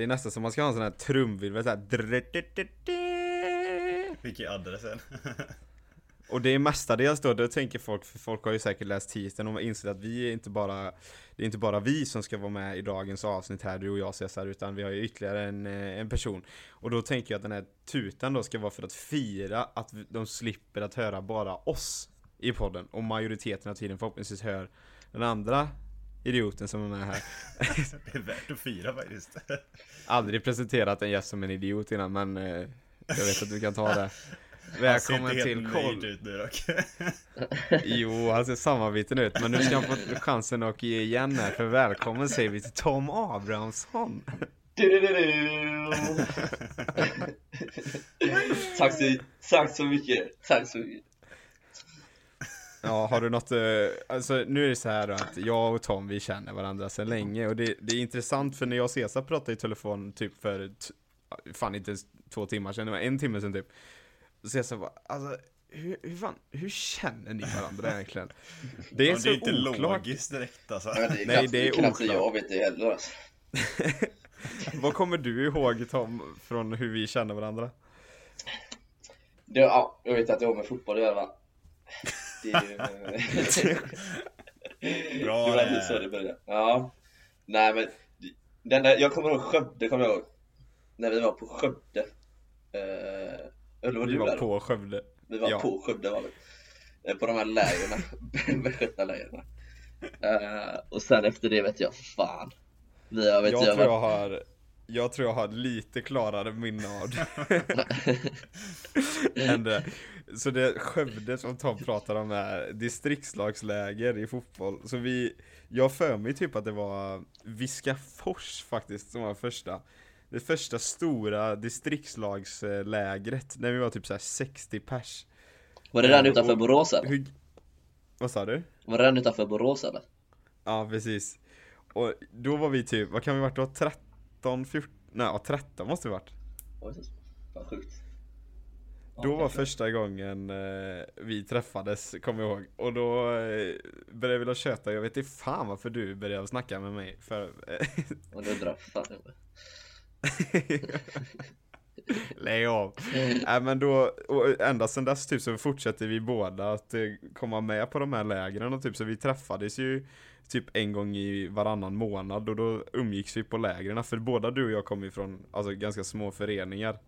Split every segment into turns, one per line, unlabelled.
det är nästan som man ska ha en sån här trumvirvel såhär
Vilken är adressen?
Och det är mestadels då, då tänker folk, för folk har ju säkert läst titeln och insett att vi är inte bara Det är inte bara vi som ska vara med i dagens avsnitt här, du och jag Cesar, utan vi har ju ytterligare en, eh, en person Och då tänker jag att den här tutan då ska vara för att fira att de slipper att höra bara oss i podden Och majoriteten av tiden förhoppningsvis hör den andra idioten som är med här.
Det är värt att fira faktiskt.
Aldrig presenterat en gäst som en idiot innan men eh, Jag vet att du kan ta det. Välkommen till koll.
ut nu dock
Jo, han ser samarbeten ut men nu ska han få chansen att ge igen här för välkommen säger vi till Tom Abrahamsson.
Tack, så, tack så mycket, tack så mycket
Ja, har du något, eh, alltså nu är det så här då att jag och Tom vi känner varandra sedan länge och det, det är intressant för när jag och Cesar pratade i telefon typ för, fan inte ens två timmar sedan, det var en timme sedan typ Cesar bara, alltså hur, hur fan, hur känner ni varandra egentligen? Det är
Ja,
så
det är inte
oklart
logiskt direkt alltså
Ja, det är
Nej, det är
knappt
oklart.
jag vet det heller alltså.
Vad kommer du ihåg Tom, från hur vi känner varandra?
det, ja, Jag vet att det har med fotboll att göra va? Det ju...
Bra
det var lite så
här.
det började. Ja. Nej men, den där, jag kommer ihåg Skövde, kommer jag ihåg. När vi var på Skövde. Eh, eller var
Vi
du
var
där?
på Skövde
Vi var
ja.
på Skövde var vi. Eh, På de här lägren, västgötalägren. Uh, och sen efter det vet jag fan. Vi har, vet
Jag
jag,
tror jag har jag tror jag har lite klarare minne av det än det. Så det Skövde som Tom pratar om är distriktslagsläger i fotboll. Så vi, jag för mig typ att det var Viskafors faktiskt som var första. Det första stora distriktslagslägret när vi var typ så här 60 pers.
Var det den
Ja,
utanför Borås eller?
Hur, vad sa du?
Var det den utanför Borås eller?
Ja, precis. Och då var vi typ, vad kan vi varit då? 13, 14? Nej, ja, 13 måste vi varit.
Oj, Vad sjukt.
Då var första gången eh, vi träffades, kommer jag ihåg. Och då eh, började vi köta, jag vet inte fan varför du började snacka med mig. För, eh,
Och då drar fan
lägg av. Nej men då, och ända sedan dess typ så fortsätter vi båda att eh, komma med på de här lägren och typ så vi träffades ju typ en gång i varannan månad och då umgicks vi på lägren för båda du och jag kommer ju från alltså ganska små föreningar.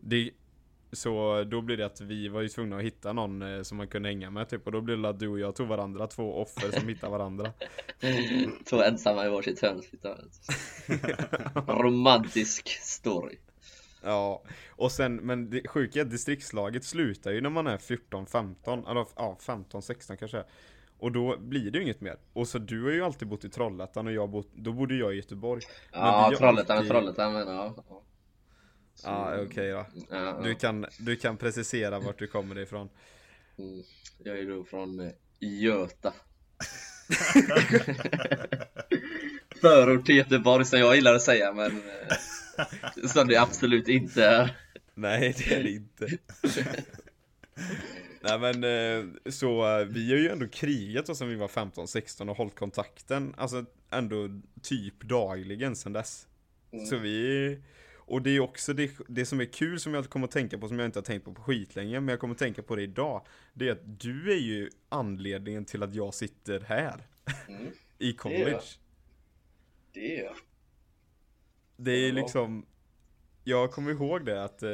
Det, så då blir det att vi var ju tvungna att hitta någon eh, som man kunde hänga med typ och då blev det att du och jag tog varandra, två offer som hittar varandra.
Två ensamma i varsitt hörn. Romantisk story.
Ja, och sen, men det sjuka är att distriktslaget slutar ju när man är 14, 15, eller ja, 15, 16 kanske. Och då blir det ju inget mer. Och så du har ju alltid bott i Trollhättan och jag bott, då bodde jag i Göteborg. Men
Ja, Trollhättan,
alltid-
Trollhättan men ja. Ja. Så-
Ja, okej då.
Ja,
Du kan, du kan precisera vart du kommer ifrån.
Mm. Jag är då från eh, Göta. Förort till Göteborg som jag gillar att säga men eh, som det absolut inte är.
Nej, det är det inte. Nej men eh, så vi har ju ändå krigat då sen vi var 15-16 och hållit kontakten, alltså ändå typ dagligen sen dess. Så vi, och det är också det, det som är kul som jag kommer att tänka på som jag inte har tänkt på på skitlänge, men jag kommer att tänka på det idag. Det är att du är ju anledningen till att jag sitter här.
Mm.
I college.
Det är jag.
Det är liksom Jag kommer ihåg det att eh,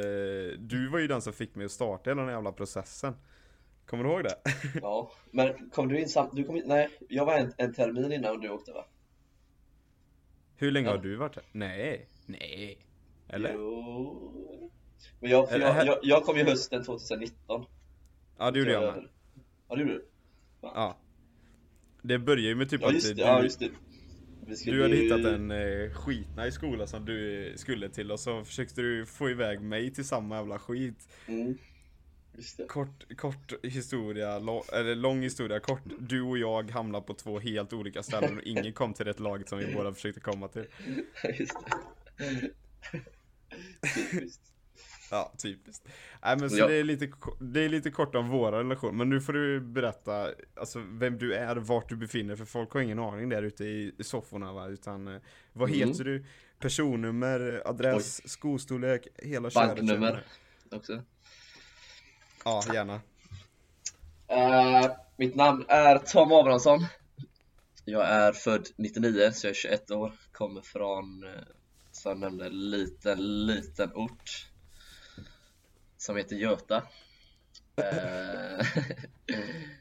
du var ju den som fick mig att starta hela den jävla processen Kommer du ihåg det?
Ja, men kom du in samt, du kom in, nej, jag var en, en termin innan du åkte va?
Hur länge
Ja.
har du varit här? Nej, nej Eller?
Jo. Men jag, för jag, jag, jag kom ju hösten 2019.
Ja det gjorde jag med
Ja, det gjorde du?
Ja Det började ju med typ
Ja,
att
just det,
du,
ja, just det.
Du hade
ju-
hittat en eh, skitnice skola som du skulle till och så försökte du få iväg mig till samma jävla skit
Mm.
Kort, kort historia, lång, eller lång historia kort Du och jag hamnade på två helt olika ställen och ingen kom till det laget som vi båda försökte komma till
Just det. Typiskt.
Ja, typiskt. Nej men så
Ja.
det, är lite, det är lite kort om våra relation, men nu får du berätta alltså, vem du är, vart du befinner dig, för folk har ingen aning där ute i, i sofforna va, utan eh, vad
Mm.
heter du? Personnummer, adress, skostorlek, hela köret.
Banknummer också.
Ja, gärna.
Eh, mitt namn är Tom Abrahamsson. Jag är född 99, så jag är 21 år. Kommer från, eh, som jag nämnde, liten, liten ort som heter Göta. Eh,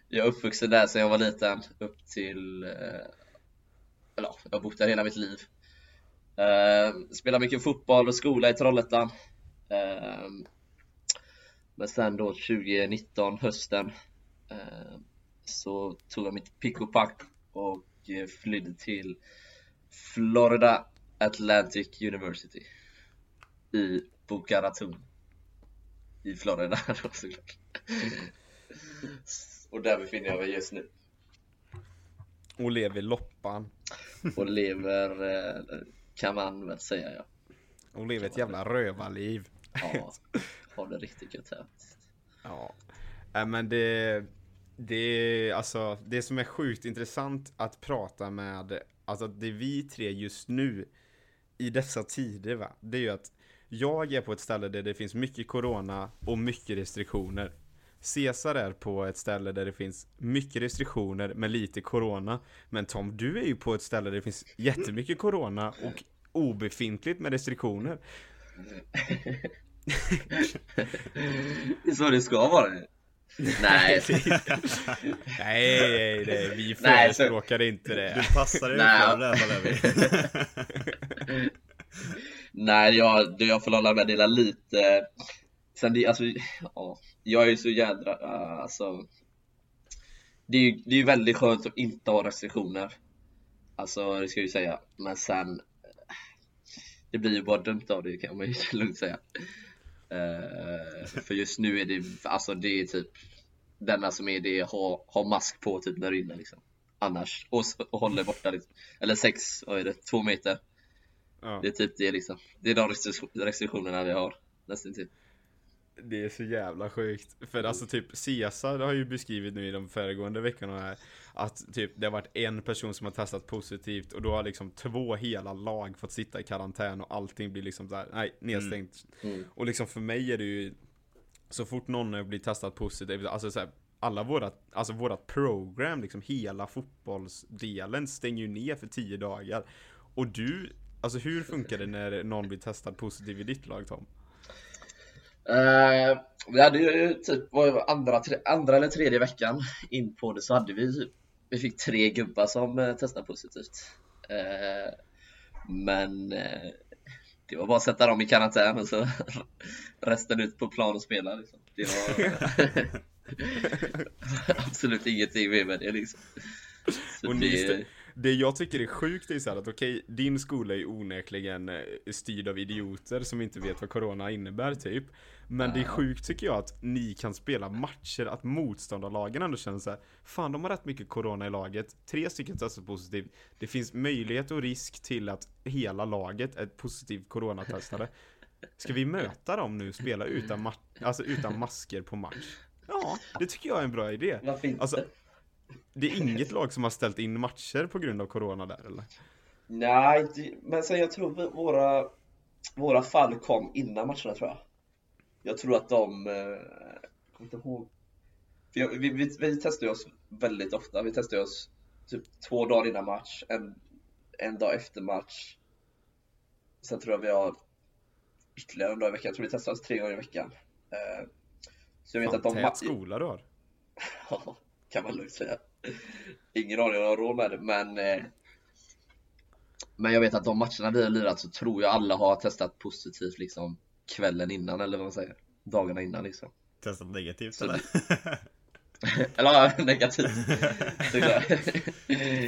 jag är uppvuxen där sedan jag var liten, upp till, eh, eller jag har bott där hela mitt liv. Eh, spelar mycket fotboll och skola i Trollhättan. Men sen då 2019, hösten, så tog jag mitt pick och pack och flydde till Florida Atlantic University i Boca Raton i Florida såklart. Och där befinner jag mig just nu
Och lever loppan.
och lever, eh, kan man väl säga ja.
Och lever ett jävla rövarliv.
Ja, har det riktigt gött här.
Ja. Nej men det, det, alltså, det som är sjukt intressant att prata med, alltså det är vi tre just nu, i dessa tider va, det är ju att jag är på ett ställe där det finns mycket corona och mycket restriktioner. Cesar är på ett ställe där det finns mycket restriktioner med lite corona. Men Tom, du är ju på ett ställe där det finns jättemycket corona och obefintligt med restriktioner.
Det är så det ska vara. Nej,
Nej, nej, nej, vi förespråkar inte det.
Du passar dig
Nej.
för det här Levi.
nej jag, det jag får hålla med dela lite Sen det, alltså, ja, jag är ju så jädra, uh, alltså det är, ju, det är väldigt skönt att inte ha restriktioner Alltså det ska jag ju säga, men sen Det blir ju bara dumt av det kan man ju lugnt säga Eh, För just nu är det, alltså det är typ Denna som är det, ha, ha mask på typ när du är inne liksom Annars, och, och håller borta liksom Eller sex, vad är det, två meter
Ja,
Det är typ det liksom. Det är de restriktion- restriktionerna vi har. Nästan typ.
Det är så jävla sjukt. För alltså typ Caesar har ju beskrivit nu i de föregående veckorna här att typ det har varit en person som har testat positivt och då har liksom två hela lag fått sitta i karantän och allting blir liksom där, nej, nedstängt.
Mm.
Och liksom för mig är det ju så fort någon blir testad positivt, alltså så här, alla våra, alltså vårat program, liksom hela fotbollsdelen stänger ju ner för tio dagar. Och du, alltså hur funkar det när någon blir testad positiv i ditt lag Tom?
Eh, vi hade ju typ, det, andra, tre, andra eller tredje veckan in på det så hade vi vi fick tre gubbar som eh, testade positivt. Eh, men eh, det var bara att sätta dem i karantän och så resten ut på plan och spela liksom. Det var absolut ingenting med det liksom. Så
Och ni stä- det jag tycker är sjukt är så här att okej, din skola är onekligen eh, styrd av idioter som inte vet vad corona innebär typ. Men det är sjukt tycker jag att ni kan spela matcher, att motståndarlagen ändå känner så här, Fan de har rätt mycket corona i laget, tre stycken testar positivt. Det finns möjlighet och risk till att hela laget är positivt coronatestade. Ska vi möta dem nu, spela utan, alltså utan masker på match? Ja, det tycker jag är en bra idé.
Varför inte?
Alltså, det är inget lag som har ställt in matcher på grund av corona där eller?
Nej, inte, men sen jag tror våra, våra fall kom innan matcherna tror jag. Jag tror att de, eh, jag kommer inte ihåg. För jag, vi, vi, vi testar oss väldigt ofta. Vi testar oss typ två dagar innan match, en, en dag efter match. Sen tror jag vi har ytterligare en dag i veckan. Jag tror vi testar oss tre gånger i veckan. Eh, så jag vet
Fan,
att de
tät skola du har.
Ja, kan man lugnt säga. Ingen aning om jag har råd med det, men eh, Men jag vet att de matcherna vi har lirat så tror jag alla har testat positivt liksom kvällen innan eller vad man säger Dagarna innan liksom
Testat negativt
Så
eller?
Eller ja, negativt.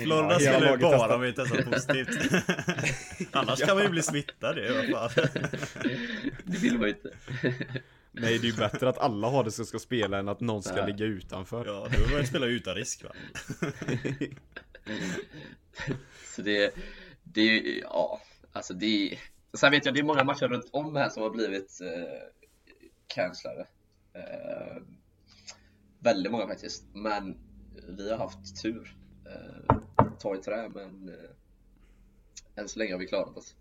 Florida
Ja,
skulle
laget
bara
testat.
om vi testar positivt. Annars kan man ju bli smittad ju.
Det vill man ju inte
Nej, det är ju bättre att alla har det som ska spela än att någon ska ligga utanför.
Ja, då ju spela utan risk va?
Så det, det, ja, alltså det Sen vet jag, det är många matcher runt om här som har blivit eh, cancellade. Eh, väldigt många faktiskt, men vi har haft tur. Eh, ta i trä, men eh, än så länge har vi klarat oss.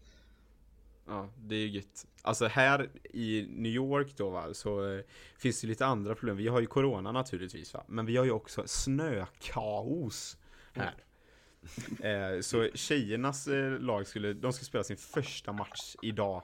Ja, det är ju gött. Alltså här i New York då va, så eh, finns det lite andra problem. Vi har ju Corona naturligtvis va, men vi har ju också snökaos här. Eh, så tjejernas eh, lag skulle, de ska spela sin första match idag.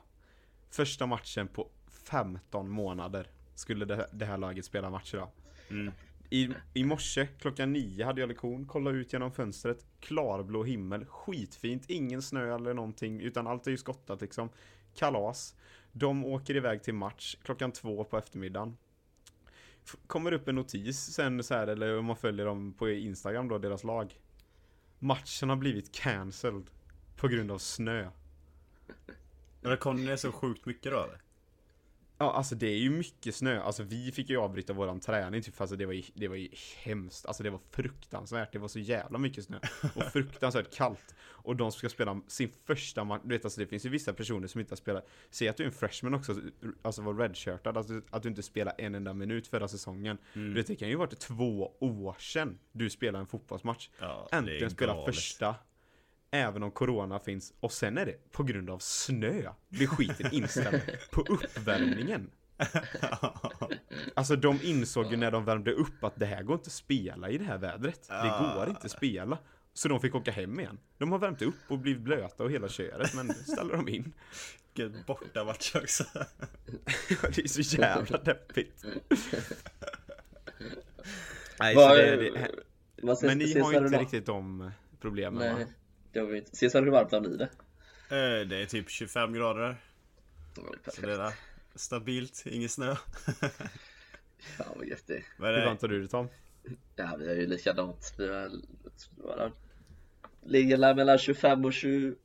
Första matchen på 15 månader skulle det, det här laget spela match idag.
Mm.
I, I morse klockan nio hade jag lektion, kolla ut genom fönstret, klarblå himmel, skitfint, ingen snö eller någonting, utan allt är ju skottat liksom. Kalas. De åker iväg till match klockan två på eftermiddagen. F- Kommer upp en notis sen så här, eller om man följer dem på Instagram då, deras lag. Matchen har blivit cancelled på grund av snö.
Men kom det så sjukt mycket då eller?
Ja, alltså det är ju mycket snö. Alltså vi fick ju avbryta våran träning typ, alltså det var ju, det var ju hemskt. Alltså det var fruktansvärt. Det var så jävla mycket snö. Och fruktansvärt kallt. Och de ska spela sin första match. Du vet alltså det finns ju vissa personer som inte har spelat. Säg att du är en freshman också, alltså var redshirtad. Alltså att du inte spelar en enda minut förra säsongen. Du vet det kan ju varit två år sedan du spelade en fotbollsmatch.
Ja,
Äntligen spela första. Även om corona finns. Och sen är det på grund av snö. Blir skiten inställd på uppvärmningen. Alltså de insåg ju när de värmde upp att det här går inte att spela i det här vädret. Det går inte att spela. Så de fick åka hem igen. De har värmt upp och blivit blöta och hela köret men nu ställer de in.
Vilken bortamatch också.
det är så jävla deppigt. Nej,
Vad-
så det, det, men ni har
här
inte riktigt de problemen
Nej,
va?
Det inte. Ses hur varmt har ni det?
Eh, Det är typ 25 grader.
Det
Så det är stabilt, ingen snö.
Fan vad gött det är.
Hur
det,
varmt har du det Tom?
Ja, vi har ju likadant. Vi är det? ligger där mellan 25 och 29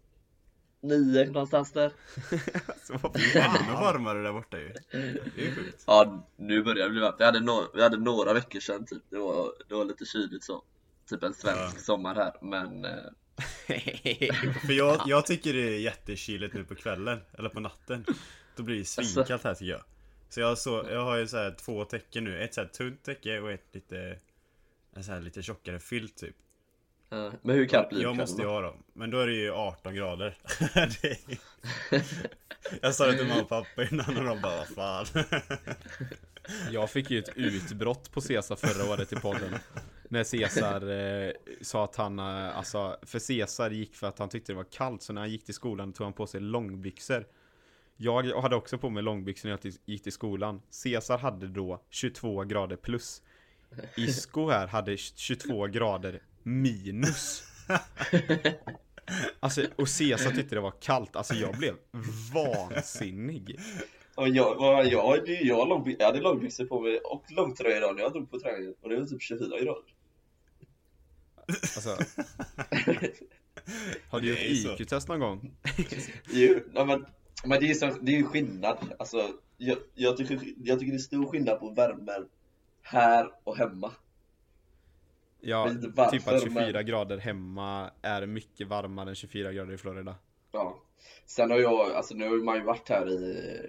någonstans där.
Alltså, vad
ännu varmare där borta ju. Det är ju sjukt.
Ja, nu börjar det bli varmt. Vi hade, no vi hade några veckor sedan typ. Det var, det var lite kyligt så. Typ en svensk
Ja.
sommar här, men eh,
För jag, jag tycker det är jättekyligt nu på kvällen, eller på natten. Då blir det svinkallt här tycker jag. Så jag, så, jag har ju så här två täcken nu. Ett så här tunt täcke och ett lite, en så här lite tjockare filt typ.
eh, men hur kallt blir det
Jag måste ju ha dem. Men då är det ju 18 grader. det är... Jag sa det till mamma och pappa innan och de bara vad fan.
Jag fick ju ett utbrott på Cesar förra året i podden. När Cesar eh, sa att han, eh, alltså, för Cesar gick för att han tyckte det var kallt, så när han gick till skolan tog han på sig långbyxor. Jag hade också på mig långbyxor när jag gick till skolan. Cesar hade då 22 grader plus. Isko här hade 22 grader minus. Alltså, och Cesar tyckte det var kallt. Alltså jag blev vansinnig.
Ja, jag, jag, jag, jag, jag hade långbyxor på mig och långtröja idag när jag drog på träningen och det var typ 24 grader.
Alltså, har du gjort. IQ-test någon gång?
Jo, men, men det är det är ju skillnad. Alltså, jag, jag, tycker, jag tycker det är stor skillnad på värmen här och hemma.
Ja,
varför,
typ att 24
men-
grader hemma är mycket varmare än 24 grader i Florida.
Ja. Sen har jag, alltså nu har man ju varit här i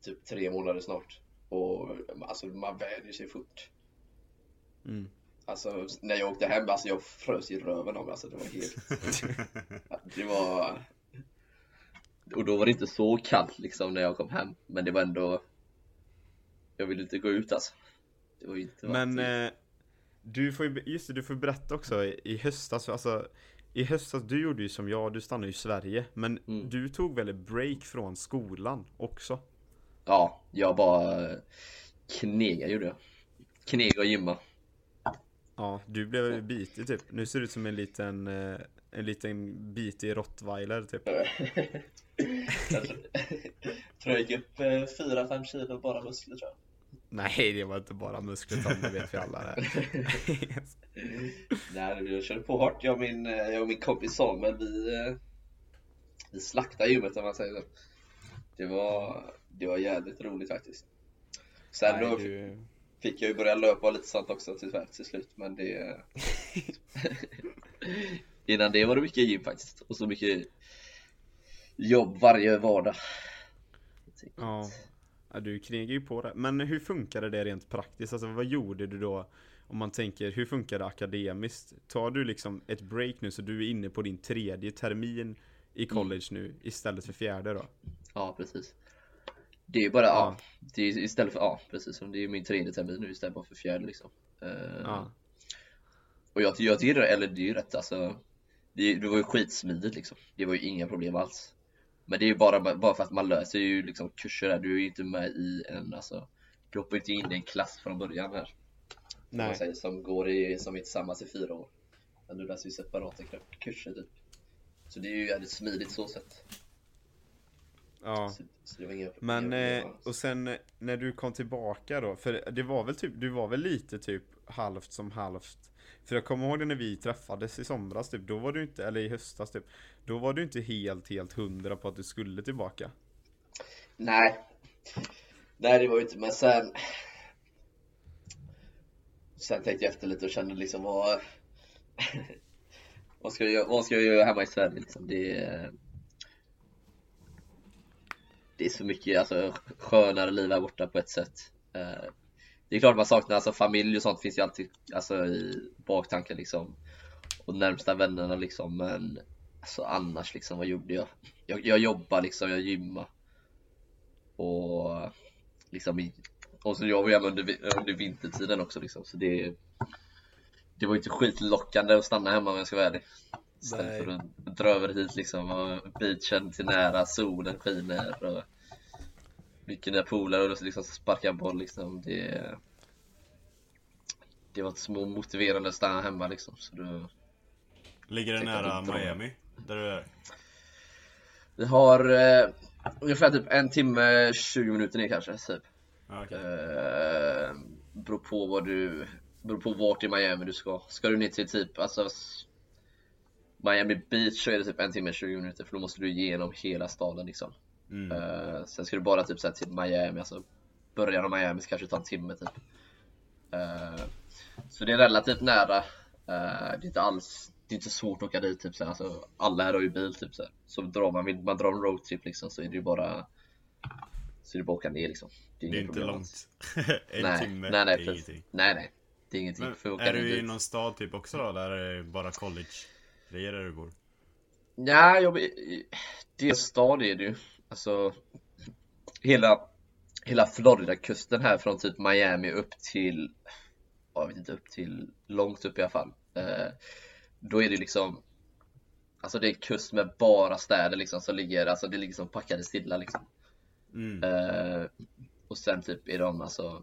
typ tre månader snart. Och alltså man vänjer sig fort.
Mm.
Alltså när jag åkte hem, alltså jag frös i röven av mig. Alltså det var helt... det var... Och då var det inte så kallt liksom när jag kom hem. Men det var ändå... Jag ville inte gå ut alltså. Det var ju inte
Men eh, du får ju, just det, du får berätta också i, i höstas, alltså i höstas, du gjorde ju som jag, du stannade i Sverige, men
Mm.
du tog väl ett break från skolan också?
Ja, jag bara knega gjorde jag. Knega och gymma.
Ja, du blev bitig typ. Nu ser du ut som en liten, eh, en liten bitig rottweiler typ.
jag tror, jag gick upp 4-5 kilo bara muskler tror jag.
Nej, det var inte bara muskler Tom, det vet vi alla här.
Nej, jag körde på hårt. Jag och min, eh, jag och min kompis Samuel, vi, eh, vi slaktade gymmet om man säger så. Det var, det var jävligt roligt faktiskt. Sen
Nej,
då
du...
fick jag ju börja löpa lite sånt också tyvärr till slut, men det... Innan det var det mycket gym faktiskt, och så mycket jobb varje vardag.
Ja. Ja, du krigar ju på det. Men hur funkade det rent praktiskt? Alltså vad gjorde du då? Om man tänker, hur funkar det akademiskt? Tar du liksom ett break nu så du är inne på din tredje termin i college nu istället för fjärde då?
Ja, precis. Det är ju bara, ja. ja det är istället för, ja precis. Det är min tredje termin nu istället för fjärde liksom. Uh, ja. Och jag, jag tycker eller det är ju rätt alltså. Det, det var ju skitsmidigt liksom. Det var ju inga problem alls. Men det är ju bara, bara för att man löser ju liksom kurser där. Du är ju inte med i en, alltså. Du hoppar inte in i en klass från början här. Nej. Säger, som går i, som är tillsammans i fyra år. Men du läser ju separata kurser typ. Så det är ju jävligt smidigt så sett.
Ja. Så, så inga, Men, eh, och sen när du kom tillbaka då, för det var väl typ, du var väl lite typ halvt som halvt för jag kommer ihåg det när vi träffades i somras typ, då var du inte, eller i höstas typ Då var du inte helt, helt hundra på att du skulle tillbaka
Nej Nej det var ju inte, men sen Sen tänkte jag efter lite och kände liksom vad Vad ska jag, vad ska jag göra hemma i Sverige liksom? Det är det är så mycket, alltså skönare liv här borta på ett sätt eh, det är klart man saknar alltså familj och sånt finns ju alltid alltså, i baktanken liksom. Och närmsta vännerna liksom men alltså annars liksom vad gjorde jag? Jag, jag jobbar liksom, jag gymmar. Och liksom och så jobbar jag under, under vintertiden också liksom så det Det var ju inte skitlockande att stanna hemma om jag ska vara ärlig. Istället för att dra över hit liksom och beachen till nära, solen skiner och mycket nya polare och liksom sparka boll liksom. Det, det var små motiverande att stanna hemma liksom. Så då,
Ligger det nära Miami? Där du är?
Vi har eh, ungefär typ en timme, 20 minuter ner kanske. Typ. Okay. Eh, beror på vad du beror på vart i Miami du ska. Ska du ner till typ alltså Miami Beach så är det typ en timme 20 minuter för då måste du igenom hela staden liksom. Mm. Uh, sen ska du bara typ såhär till Miami, alltså början av Miami så kanske det tar en timme typ. Uh, så det är relativt nära. Uh, det är inte alls, det är inte svårt att åka dit typ såhär. Alltså, alla här har ju bil typ såhär. Så drar man, man drar en roadtrip liksom så är det ju bara Så är det bara att åka ner liksom.
Det är, det är inte långt. en
nej,
timme
nej, nej, ingenting. Nej, nej. Det är ingenting.
Men, är du i någon stad typ också då? Eller är det bara college? Grejer där du bor?
Ja, jag, det stad är det ju. Alltså hela, hela Florida-kusten här från typ Miami upp till, jag vet inte, upp till långt upp i alla fall. Eh, då är det liksom Alltså det är kust med bara städer liksom som ligger, alltså det ligger som packade stilla liksom. Mm. Eh, och sen typ är de alltså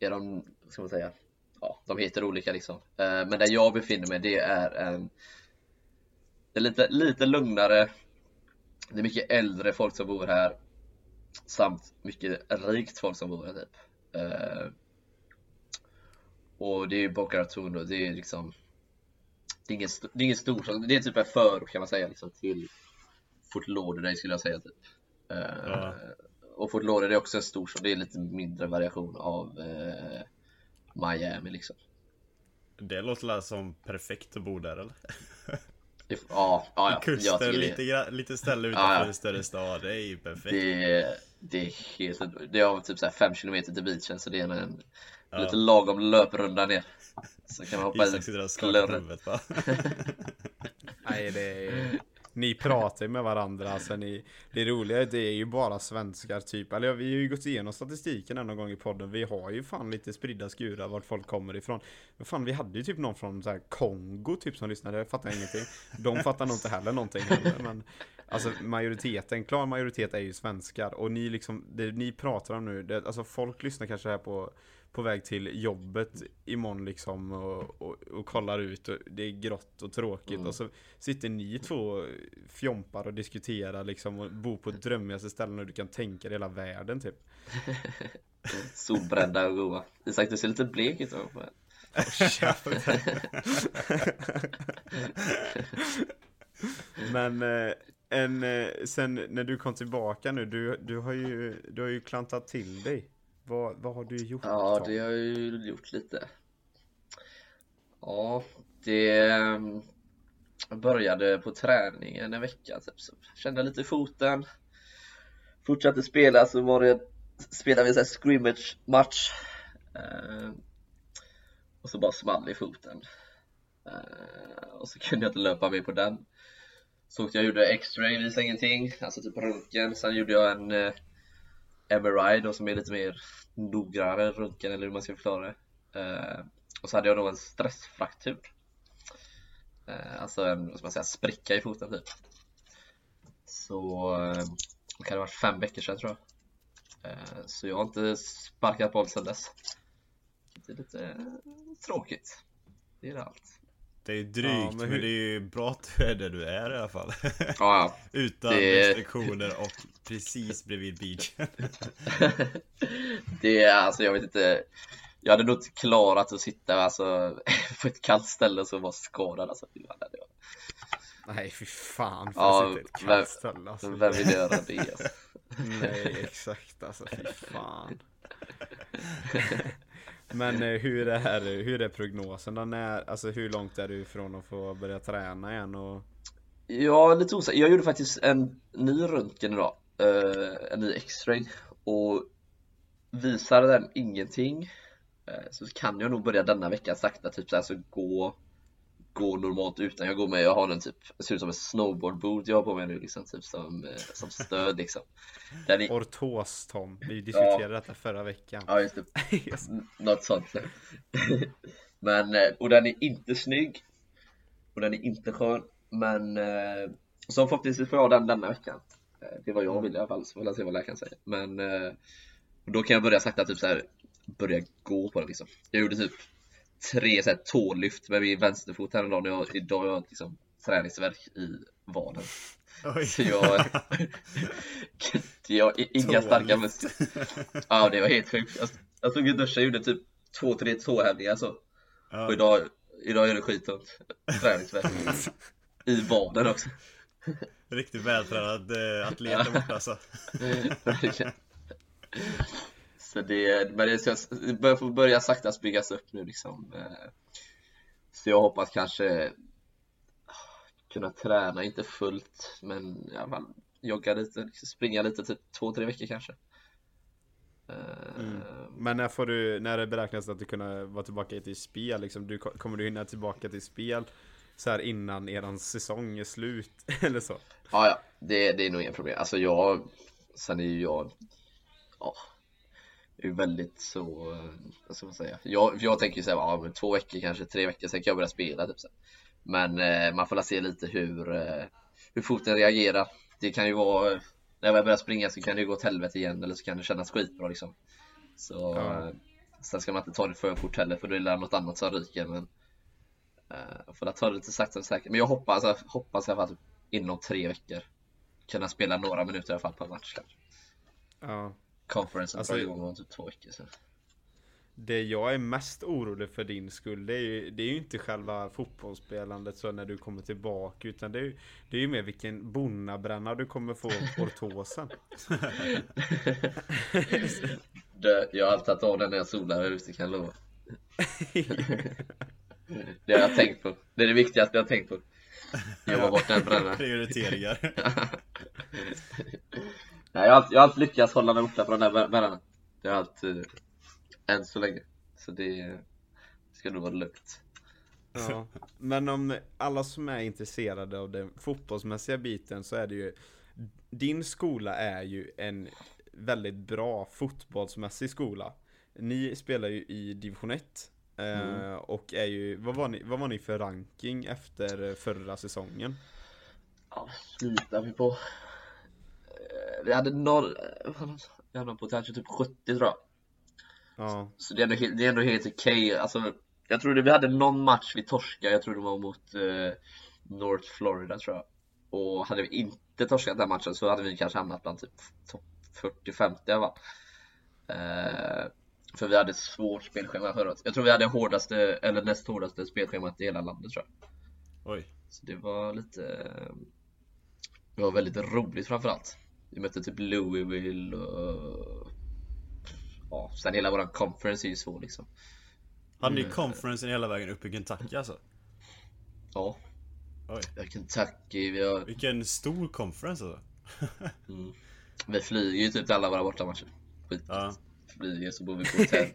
Är de, vad ska man säga? Ja, de heter olika liksom. Eh, men där jag befinner mig det är en Det är lite, lite lugnare det är mycket äldre folk som bor här samt mycket rikt folk som bor här typ. Uh, och det är ju Boca Raton och det är liksom Det är ingen, det är ingen stor det är typ en förort kan man säga liksom till Fort Lauderdale skulle jag säga typ. Uh, ja. Och Fort Lauderdale är också en stor stad, det är lite mindre variation av uh, Miami liksom.
Det låter som perfekt att bo där eller?
Ja, ja, ja.
Kusten, lite, det... lite ställe utanför ja, ja. en större stad, det är ju perfekt.
Det, det är helt, det har typ så 5 km till beachen så det är en ja. lite lagom löprunda ner. Så kan man hoppa
Isak sitter och skakar huvudet va?
Nej det är ni pratar ju med varandra, alltså ni, det roliga det är ju bara svenskar typ, eller vi har ju gått igenom statistiken någon gång i podden, vi har ju fan lite spridda skurar vart folk kommer ifrån. Men fan vi hade ju typ någon från så här Kongo typ som lyssnade, jag fattar ingenting. De fattar nog inte heller någonting heller, men Alltså majoriteten, klar majoritet är ju svenskar och ni liksom, det ni pratar om nu, det, alltså folk lyssnar kanske här på på väg till jobbet imorgon liksom och, och, och kollar ut och det är grått och tråkigt mm. och så sitter ni två fjompar och diskuterar liksom och bor på drömmigaste ställen och du kan tänka dig hela världen typ.
Solbrända och goa. Isak du ser lite blek ut oh,
Men eh, en, eh, sen när du kom tillbaka nu, du, du, har ju, du har ju klantat till dig. Vad, vad har du gjort?
Ja, det har jag ju gjort lite. Ja, det ehm, började på träningen en vecka typ, så kände lite foten. Fortsatte spela så var det spelade vi en scrimmage match. Eh, och så bara small i foten. Eh, och så kunde jag inte löpa med på den. Så åkte jag gjorde x-ray, visade ingenting, alltså typ röntgen. Sen gjorde jag en eh, MRI då som är lite mer noggrannare röntgen eller hur man ska förklara det. Eh, och så hade jag då en stressfraktur. Eh, alltså en, vad ska man säga, spricka i foten typ. Så eh, det kan ha varit fem veckor sedan tror jag. Eh, så jag har inte sparkat boll sedan dess. Det är lite eh, tråkigt. Det är det allt.
Det är ju drygt
Ja,
men,
men hur-
det är ju bra att du är där du är i alla fall.
Ja, ja.
Utan
Det-
restriktioner och precis bredvid beachen.
det är alltså, jag vet inte. Jag hade nog inte klarat att sitta alltså, på ett kallt ställe och så vara skadad. Alltså, Fy fan, det jag-
Nej fy fan för
Ja,
att sitta i ett kallt ställe alltså.
Vem vill göra det? Alltså?
Nej exakt alltså fy fan. Men eh, hur är, hur är prognosen då? Alltså hur långt är du ifrån att få börja träna igen och
Ja, lite osäker. Jag gjorde faktiskt en ny röntgen idag. eh, en ny x-ray. Och visar den ingenting eh, så kan jag nog börja denna vecka sakta typ så här, så gå gå normalt utan jag går med, jag har den typ, det ser ut som en snowboardboot jag har på mig nu liksom, typ som, eh, som stöd liksom. Den är,
ortos Tom? Vi diskuterade detta förra veckan.
ja just det. N- något sånt. men, eh, och den är inte snygg. Och den är inte skön. Men, eh, så förhoppningsvis får jag den denna veckan. Det vad jag vill i alla fall, så får jag se vad läkaren säger. Men, då kan jag börja sakta typ så här börja gå på den liksom. Jag gjorde typ tre så här tålyft med min vänsterfot häromdagen och jag, idag har jag liksom träningsvärk i vaden.
Oj.
Så jag, jag inga starka muskler. Ja det var helt sjukt. Jag, jag stod i duschen och gjorde typ två, tre tåhävningar så. Och
Ja,
idag, idag är det skittungt. Träningsvärk. I vaden också.
riktigt vältränad eh, atlet där borta alltså.
Så det, men det, börjar få börja sakta byggas upp nu liksom. Eh, Så jag hoppas kanske kunna träna, inte fullt, men i alla fall jogga lite, springa lite, typ två, tre veckor kanske. Eh,
Mm. Men när får du, när det beräknas att du kunna vara tillbaka till spel liksom? Du, kommer du hinna tillbaka till spel så här innan eran säsong är slut? Eller så?
Ja, ja, det, det är nog inga problem. Alltså jag, sen är ju jag, ja, är ju väldigt så, vad ska man säga? Jag, jag tänker ju säga, ja två veckor kanske, tre veckor, sen kan jag börja spela typ så. Men eh, man får se lite hur, eh, hur foten reagerar. Det kan ju vara, när jag börjar springa så kan det ju gå åt helvete igen eller så kan det kännas skitbra liksom. Så,
Ja.
eh, sen ska man inte ta det för fort heller för då är det något annat som ryker men eh, får väl ta det lite sakta men säkert. Men jag hoppas, jag hoppas i alla fall typ inom tre veckor kunna spela några minuter i alla fall per match.
Ja.
Conference
Alltså-
drar igång typ två veckor sen.
Det jag är mest orolig för din skull, det är ju, det är ju inte själva fotbollsspelandet så när du kommer tillbaka utan det är ju, det är ju mer vilken bonnabränna du kommer få ortosen.
Det, jag har alltid tagit av den när jag solar här ute kan jag lova. Det har jag tänkt på. Det är det viktigaste jag har tänkt på. Jobba bort den brännan.
Prioriteringar.
Nej, jag har, alltid, jag har alltid lyckats hålla mig borta från den där brännan. Det har alltid, än så länge. Så det ska nog vara lugnt.
Ja. Men om alla som är intresserade av den fotbollsmässiga biten så är det ju Din skola är ju en väldigt bra fotbollsmässig skola. Ni spelar ju i division 1 eh,
Mm.
och är ju, vad var, ni, vad var ni för ranking efter förra säsongen?
Ja, slutar vi på? Eh, Vi hade noll, eh, vi hade på kanske typ 70 tror jag.
Ja,
Så det är ändå, helt- det är ändå helt okej. Alltså, jag tror vi hade någon match vi torskade, jag tror det var mot eh, North Florida tror jag. Och hade vi inte torskat den matchen så hade vi kanske hamnat bland typ topp 40-50 i alla fall. Eh, för vi hade ett svårt spelschema förra året. Jag tror vi hade hårdaste, eller näst hårdaste spelschemat i hela landet tror jag.
Oj.
Så det var lite Det var väldigt roligt framförallt Vi mötte typ Louisville och Ja, sen hela våran conference är ju så liksom
Hade ni conferencen hela vägen upp i Kentucky alltså?
Ja
Oj.
Kentucky, vi har
Vilken stor conference alltså.
mm, Vi flyger ju typ till alla våra bortamatcher skit.
Ja.
Flyger så bor vi på hotell.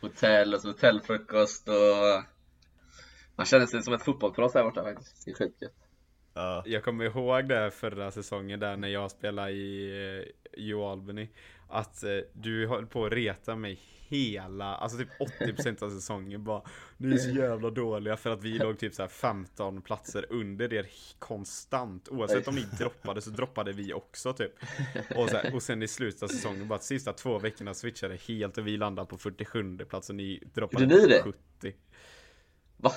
hotell och så hotellfrukost och man känner sig som ett fotbollsproffs där borta faktiskt. Det är skitgött.
Ja.
Jag kommer ihåg det förra säsongen där när jag spelade i uh, U Albany Att uh, du höll på att reta mig hela, alltså typ 80% av säsongen bara Ni är så jävla dåliga för att vi låg typ så här 15 platser under er konstant Oavsett om ni droppade så droppade vi också typ och, så här, och sen i slutet av säsongen bara sista två veckorna switchade helt och vi landade på 47 plats och ni droppade
Gjorde ni det?
70
Va?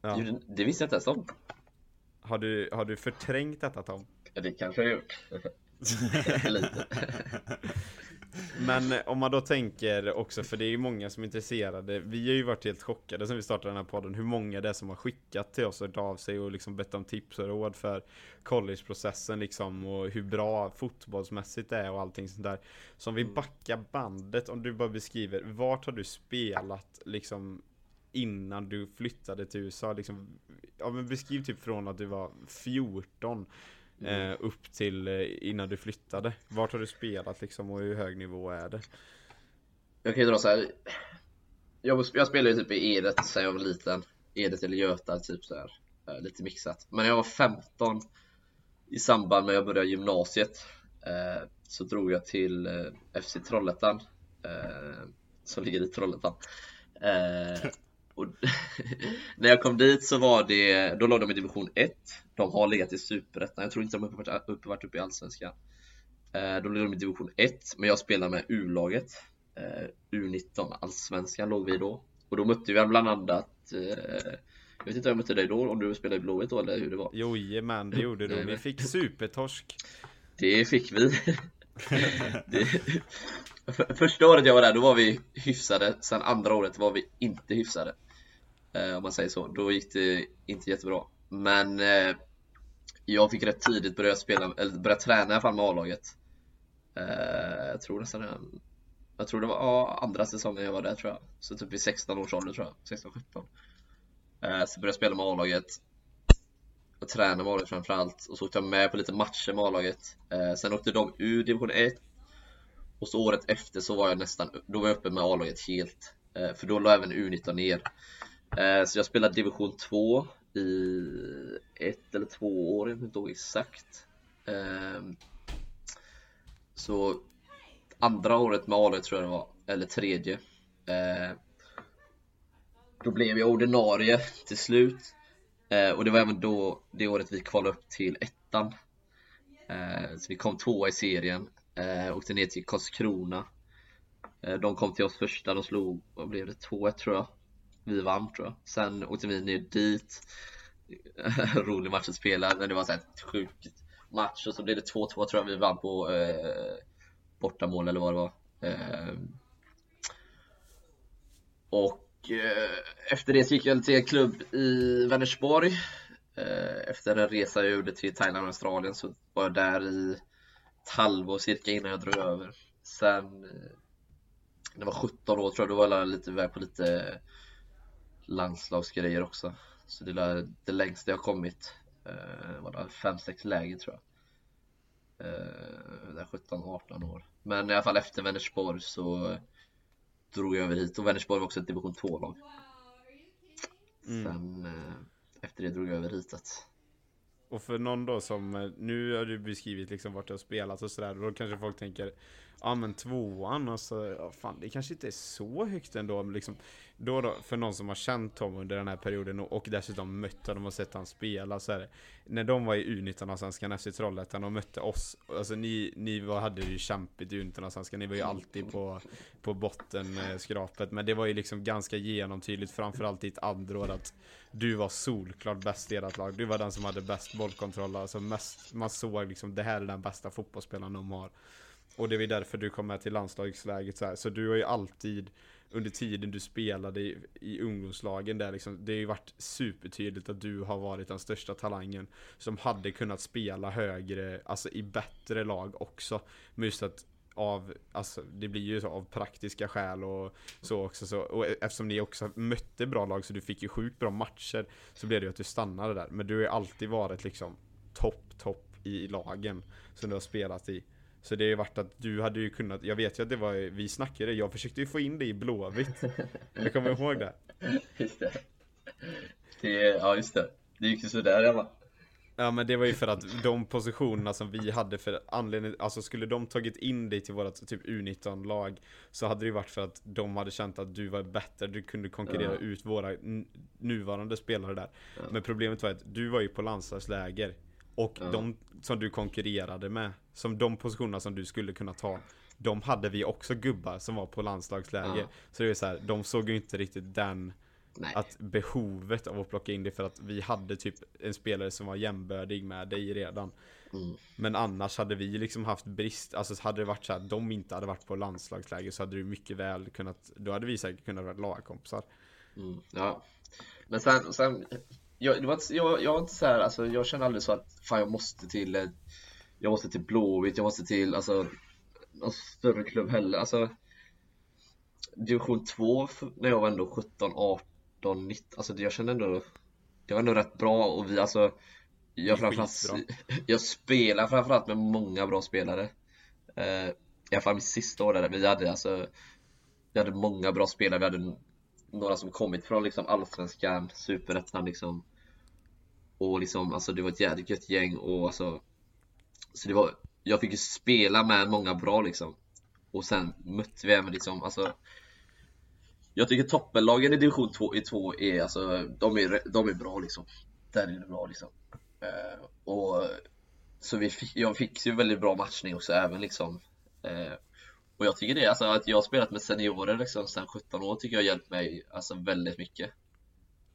ja.
Det visste jag inte ens om.
Har, du, har du förträngt detta Tom?
Ja, det kanske jag har gjort. Lite.
Men om man då tänker också, för det är ju många som är intresserade Vi har ju varit helt chockade sen vi startade den här podden Hur många det är som har skickat till oss och hört av sig och liksom bett om tips och råd för collegeprocessen liksom Och hur bra fotbollsmässigt det är och allting sånt där Så om vi backar bandet, om du bara beskriver Vart har du spelat liksom Innan du flyttade till USA liksom Ja men beskriv typ från att du var 14 Eh, upp till eh, innan du flyttade. Vart har du spelat liksom och hur hög nivå är det?
Jag kan ju dra så här. Jag, jag spelade ju typ i Edet sen jag var liten. Edet eller Göta, typ så här. eh, Lite mixat. Men när jag var 15 i samband med att jag började gymnasiet eh, så drog jag till eh, FC Trollhättan eh, som ligger i Trollhättan. Och när jag kom dit så var det, då låg de i division 1. De har legat i superettan. Jag tror inte de har varit uppe, varit uppe i allsvenskan. Eh, då låg de i division 1, men jag spelade med U-laget. Eh, U19 allsvenskan låg vi då. Och då mötte vi bland annat eh, Jag vet inte om jag mötte dig då, om du spelade i Blåvitt då eller hur det var?
Jojomän, det gjorde du. Ni fick supertorsk.
Det fick vi. det, för- första året jag var där, då var vi hyfsade. Sen andra året var vi inte hyfsade. Eh, om man säger så. Då gick det inte jättebra. Men eh, jag fick rätt tidigt börja spela, eller börja träna i alla fall med A-laget. Eh, jag tror nästan redan- jag tror det var ja, andra säsongen jag var där tror jag. Så typ vid 16 års ålder tror jag. 16-17. Eh, så började jag spela med A-laget och tränade med A-laget framförallt och så åkte jag med på lite matcher med A-laget. Eh, sen åkte de ur division 1 och så året efter så var jag nästan, då var jag uppe med A-laget helt. Eh, för då la även U19 ner. Eh, så jag spelade division 2 i ett eller två år, jag kommer inte exakt. Ehm, så andra året med A-laget tror jag det var, eller tredje. Eh, då blev jag ordinarie till slut. Eh, och det var även då, det året vi kvalade upp till ettan. Så vi kom tvåa i serien. Åkte ner till Karlskrona. De kom till oss första, de slog, vad blev det, 2-1 tror jag. Vi vann tror jag. Sen åkte vi ner dit. Rolig match att spela, men det var så här sjukt match och så blev det 2-2 tror jag vi vann på eh, bortamål eller vad det var. Eh, och eh, efter det så gick jag till en klubb i Vänersborg. Eh, efter en resa jag gjorde till Thailand och Australien så var jag där i ett halvår cirka innan jag drog över. Sen eh, när jag var 17 år tror jag, då var jag lite iväg på lite landslagsgrejer också. Så det är det längsta jag kommit. Eh, var det 5-6 läger tror jag. Eh, där 17-18 år. Men i alla fall efter Vänersborg så drog jag över hit och Vänersborg var också ett division 2-lag.
Mm.
Sen eh, efter det drog jag över hit. Att,
Och för någon då som, eh, nu har du beskrivit liksom vart du har spelat och sådär, och då kanske folk tänker Ja men tvåan, och så, ja, fan det kanske inte är så högt ändå, men liksom Då då, för någon som har känt Tom under den här perioden och, och dessutom mött honom och sett han spela så här, När de var i U19-allsvenskan efter Trollhättan och mötte oss, alltså ni, ni var, hade det ju kämpigt i U19-allsvenskan. Ni var ju alltid på, på bottenskrapet. Eh, men det var ju liksom ganska genomtydligt, framförallt i ett andra år att du var solklart bäst i ert lag. Du var den som hade bäst bollkontroll. Alltså mest, man såg liksom det här är den bästa fotbollsspelaren de har. Och det är därför du kom med till landslagsläget så här. Så du har ju alltid under tiden du spelade i, i ungdomslagen där liksom, det har ju varit supertydligt att du har varit den största talangen som hade kunnat spela högre, alltså i bättre lag också. Men just att av, alltså det blir ju så av praktiska skäl och så också så, och e, eftersom ni också mötte bra lag så du fick ju sjukt bra matcher så blev det ju att du stannade där. Men du har ju alltid varit liksom topp, topp i lagen som du har spelat i. Så det har ju varit att du hade ju kunnat, jag vet ju att det var, vi snackade, jag försökte ju få in det i Blåvitt. Jag kommer ihåg det.
Just det. det ja, just det. Det gick ju sådär i alla
Ja men det var ju för att de positionerna som vi hade för anledning, alltså skulle de tagit in dig till vårat typ U19-lag Så hade det ju varit för att de hade känt att du var bättre, du kunde konkurrera ja. ut våra nuvarande spelare där ja. Men problemet var att du var ju på landslagsläger Och ja. de som du konkurrerade med, som de positionerna som du skulle kunna ta De hade vi också gubbar som var på landslagsläger Så det är så här, de såg ju inte riktigt den Nej. Att behovet av att plocka in det för att vi hade typ en spelare som var jämbördig med dig redan. Mm. Men annars hade vi liksom haft brist, alltså hade det varit så att de inte hade varit på landslagsläge så hade du mycket väl kunnat, då hade vi säkert kunnat vara lagkompisar.
Mm, ja. Men sen, sen jag, det var, jag, jag var inte så här, alltså jag känner aldrig så att fan jag måste till, jag måste till Blåvitt, jag måste till, alltså någon större klubb heller, alltså Division 2 när jag var ändå 17, 18 18, 19, alltså jag kände ändå Det var ändå rätt bra och vi alltså Jag framförallt Jag spelar framförallt med många bra spelare. Eh, I alla fall mitt sista år där vi hade alltså Vi hade många bra spelare, vi hade några som kommit från liksom allsvenskan, superettan liksom Och liksom alltså det var ett jävligt gött gäng och alltså Så det var Jag fick ju spela med många bra liksom Och sen mötte vi även liksom alltså jag tycker toppenlagen i division 2 i 2 är alltså, de är, de är bra liksom. Där är det bra liksom. Uh, och så vi fick, jag fick ju väldigt bra matchning också även liksom. Uh, och jag tycker det, alltså att jag har spelat med seniorer liksom sedan 17 år tycker jag har hjälpt mig alltså väldigt mycket.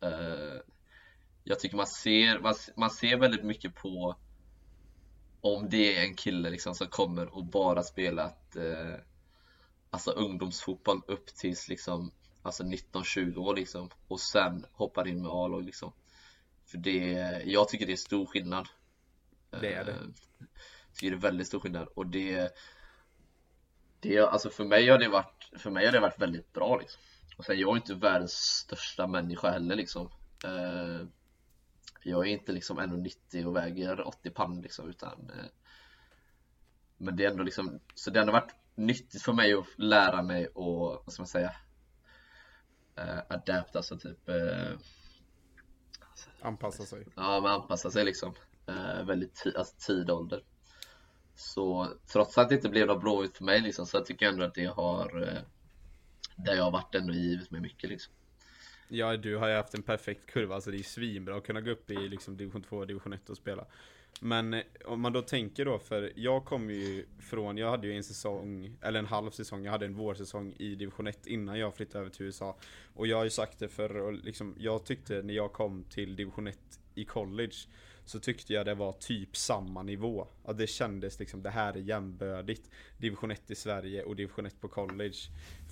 Uh, jag tycker man ser, man, man ser väldigt mycket på om det är en kille liksom som kommer och bara spelat eh, alltså ungdomsfotboll upp tills liksom Alltså 19-20 år liksom och sen hoppar in med A-lag liksom. För det, jag tycker det är stor skillnad.
Det är det.
Eh, tycker det är väldigt stor skillnad. Och det det, alltså för mig har det varit, för mig har det varit väldigt bra liksom. Och sen jag är inte världens största människa heller liksom. Eh, Jag är inte liksom 1,90 och väger 80 pann liksom utan eh, Men det är ändå liksom, så det har varit nyttigt för mig att lära mig och, vad ska man säga eh, adapt, alltså typ eh,
Anpassa sig.
Ja, men anpassa sig liksom. Eh, Väldigt alltså, tid ålder så trots att det inte blev något blåvitt för mig liksom så jag tycker jag ändå att det har eh, Där jag har varit ändå givit mig mycket liksom
Ja, du har ju haft en perfekt kurva, alltså det är svinbra att kunna gå upp i liksom division 2 och division 1 och spela men eh, om man då tänker då, för jag kom ju från, jag hade ju en säsong, eller en halv säsong, jag hade en vårsäsong i division 1 innan jag flyttade över till USA. Och jag har ju sagt det förr, liksom, jag tyckte när jag kom till division 1 i college så tyckte jag det var typ samma nivå. Att det kändes liksom, det här är jämbördigt. Division 1 i Sverige och division 1 på college.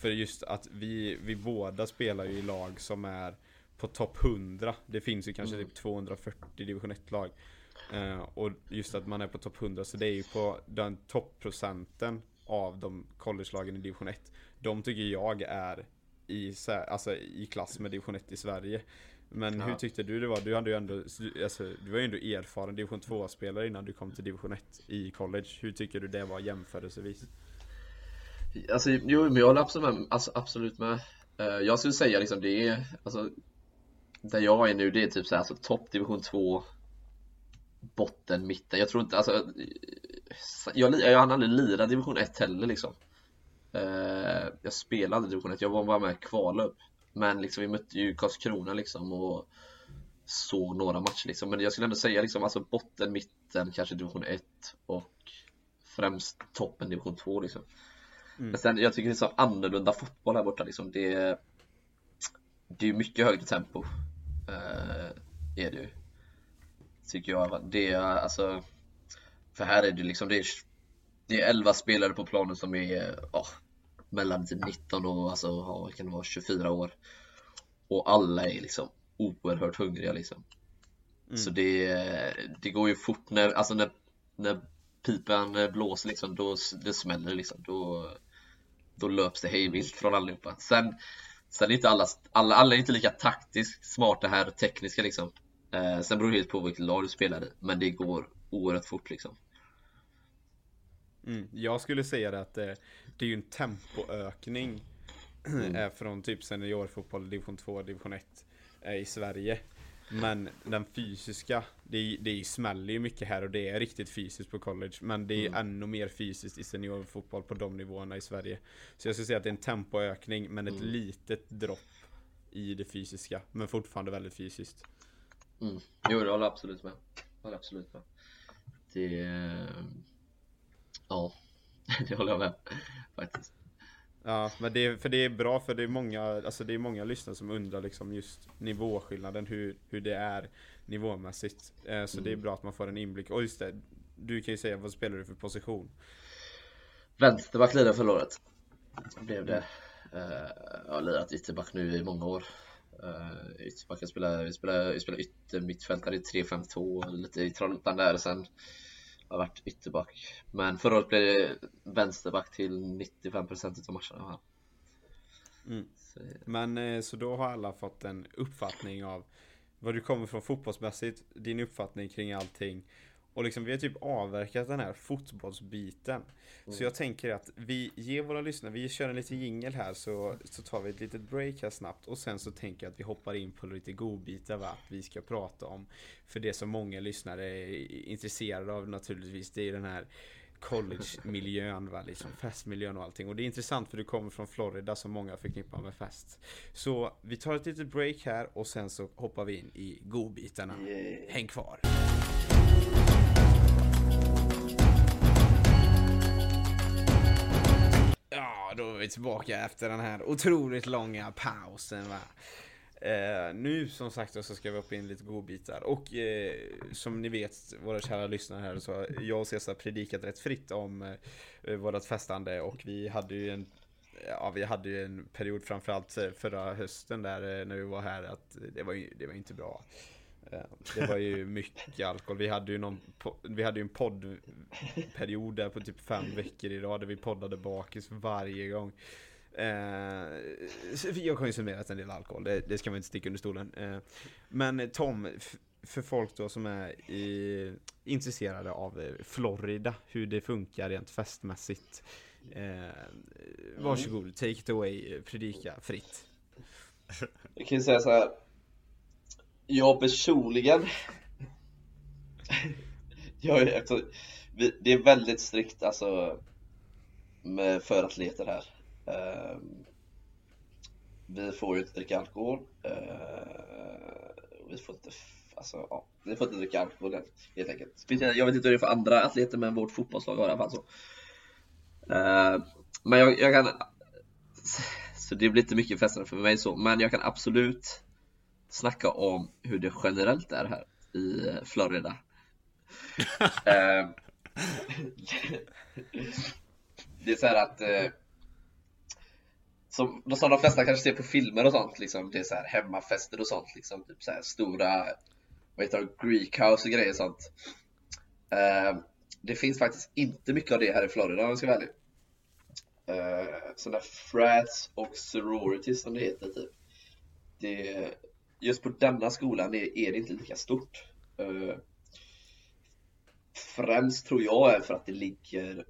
För just att vi, vi båda spelar ju i lag som är på topp 100. Det finns ju kanske mm. typ 240 division 1-lag. Uh, och just att man är på topp 100, så det är ju på den topprocenten av de college-lagen i division 1. De tycker jag är i, alltså, i klass med division 1 i Sverige. Men ja. hur tyckte du det var? Du, hade ju ändå, alltså, du var ju ändå erfaren division 2-spelare innan du kom till division 1 i college. Hur tycker du det var jämförelsevis?
Alltså, jo, men jag håller absolut med. Alltså, absolut med. Uh, jag skulle säga liksom det är, alltså, där jag är nu det är typ så här, alltså topp division 2 botten, mitten. Jag tror inte, alltså Jag, jag hann aldrig lira division 1 heller liksom eh, Jag spelade division 1, jag var bara med kvala upp Men liksom vi mötte ju Karlskrona liksom och Såg några matcher liksom, men jag skulle ändå säga liksom alltså botten, mitten, kanske division 1 och Främst toppen division 2 liksom mm. Men sen jag tycker det är så annorlunda fotboll här borta liksom Det Det är mycket högre tempo eh, Är det ju Tycker jag. Det är alltså För här är det liksom det är, det är 11 spelare på planen som är oh, mellan 19 och alltså, ja, kan det vara 24 år. Och alla är liksom oerhört hungriga liksom. Mm. Så det, det går ju fort när, alltså när, när pipan blåser liksom, då det smäller liksom. Då, då löps det hejvilt från allihopa. Sen, sen är inte alla, alla, alla är inte lika taktiskt smarta här, tekniska liksom. Eh, sen beror det helt på vilket lag du spelar i, men det går oerhört fort liksom.
Mm. Jag skulle säga det att det, det är ju en tempoökning mm. från typ seniorfotboll, division 2, division 1 i Sverige. Men den fysiska, det, det smäller ju mycket här och det är riktigt fysiskt på college. Men det är mm. ännu mer fysiskt i seniorfotboll på de nivåerna i Sverige. Så jag skulle säga att det är en tempoökning men ett mm. litet dropp i det fysiska. Men fortfarande väldigt fysiskt.
Mm. Jo, det håller absolut med. Jag håller absolut med. Det... Ja, det håller jag med. Faktiskt.
Ja, men det, för det är bra för det är många, alltså det är många lyssnare som undrar liksom just nivåskillnaden, hur, hur det är nivåmässigt. Eh, så mm. det är mm. bra att man får en inblick. Och just det, du kan ju säga, vad spelar du för position?
Vänsterback lirade förra året. Blev det. Eh, jag har lirat ytterback nu i många år. Uh, ytterback, jag spelar, vi spelar, vi spelar yttermittfältare i 3-5-2, lite i Trollhättan där sen har varit ytterback. Men förra året blev det vänsterback till 95% av matcherna.
Mm. Så. Men eh, så då har alla fått en uppfattning av vad du kommer från fotbollsmässigt, din uppfattning kring allting. Och liksom vi har typ avverkat den här fotbollsbiten. Mm. Så jag tänker att vi ger våra lyssnare, vi kör en liten jingel här så, så tar vi ett litet break här snabbt. Och sen så tänker jag att vi hoppar in på lite godbitar va, att vi ska prata om. För det som många lyssnare är intresserade av naturligtvis, det är den här college-miljön, va? liksom festmiljön och allting. Och det är intressant för du kommer från Florida som många förknippar med fest. Så vi tar ett litet break här och sen så hoppar vi in i godbitarna. Häng kvar! Ja, då är vi tillbaka efter den här otroligt långa pausen va. Eh, nu som sagt så ska vi hoppa in lite godbitar och eh, som ni vet våra kära lyssnare här så har jag och Cesar predikat rätt fritt om eh, vårat festande och vi hade ju en Ja vi hade ju en period framförallt eh, förra hösten där eh, när vi var här att det var ju det var inte bra. Eh, det var ju mycket alkohol. Vi hade ju någon, vi hade ju en poddperiod där på typ fem veckor i rad där vi poddade bakis varje gång. Eh, vi har konsumerat en del alkohol, det, det, ska man inte sticka under stolen. Eh, men Tom, för folk då som är i, intresserade av eh, Florida, hur det funkar rent festmässigt. Eh, varsågod, take it away, eh, predika fritt.
Jag kan ju säga så här jag personligen jag är, alltså, vi, Det är väldigt strikt alltså med, för atleter här. Um, Vi får ju inte dricka alkohol. Uh, Vi får inte Alltså ja, vi får inte dricka alkohol helt enkelt. Jag vet inte hur det är för andra atleter men vårt fotbollslag har i alla fall så. Uh, Men jag, jag kan Så det blir inte mycket festande för mig så men jag kan absolut snacka om hur det generellt är här i Florida. eh, det är så här att eh, som, som de flesta kanske ser på filmer och sånt, liksom, det är så här hemmafester och sånt, liksom, typ så här stora vad heter det, Greek house och grejer och sånt. Eh, det finns faktiskt inte mycket av det här i Florida om jag ska vara ärlig. Eh, sådana frats och sororities som det heter typ. Det, just på denna skolan är, är det inte lika stort. Uh, främst tror jag är för att det ligger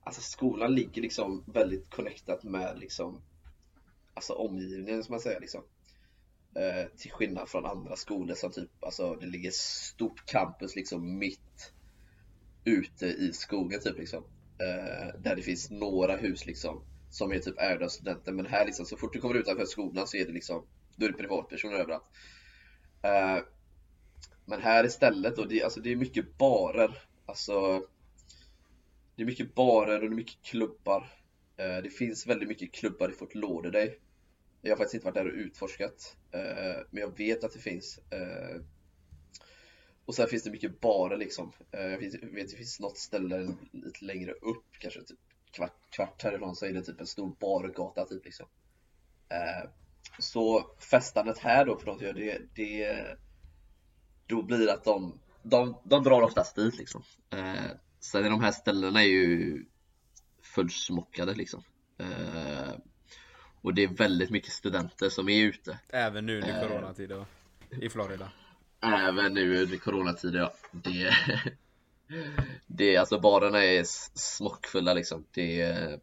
Alltså skolan ligger liksom väldigt connectat med liksom Alltså omgivningen som man säger liksom. Uh, Till skillnad från andra skolor som typ Alltså det ligger stort campus liksom mitt Ute i skogen typ liksom. Uh, Där det finns några hus liksom Som är typ ägda av studenter. Men här liksom så fort du kommer utanför skolan så är det liksom då är det privatpersoner överallt. Uh, men här istället då, det, alltså det är mycket barer. Alltså Det är mycket barer och det är mycket klubbar. Uh, det finns väldigt mycket klubbar i Fort Lauderdale. Jag har faktiskt inte varit där och utforskat. Uh, men jag vet att det finns. och sen finns det mycket barer liksom. jag vet att det finns något ställe lite längre upp, kanske typ kvart, kvart härifrån så är det typ en stor bargata typ liksom. Så festandet här då för de gör det, det då blir det att de, de, de drar oftast dit liksom. Eh, sen är de här ställena är ju fullsmockade liksom. Eh, och det är väldigt mycket studenter som är ute.
Även nu under eh, coronatider I Florida?
Även nu under coronatider ja. Det, det alltså barerna är smockfulla liksom. Det är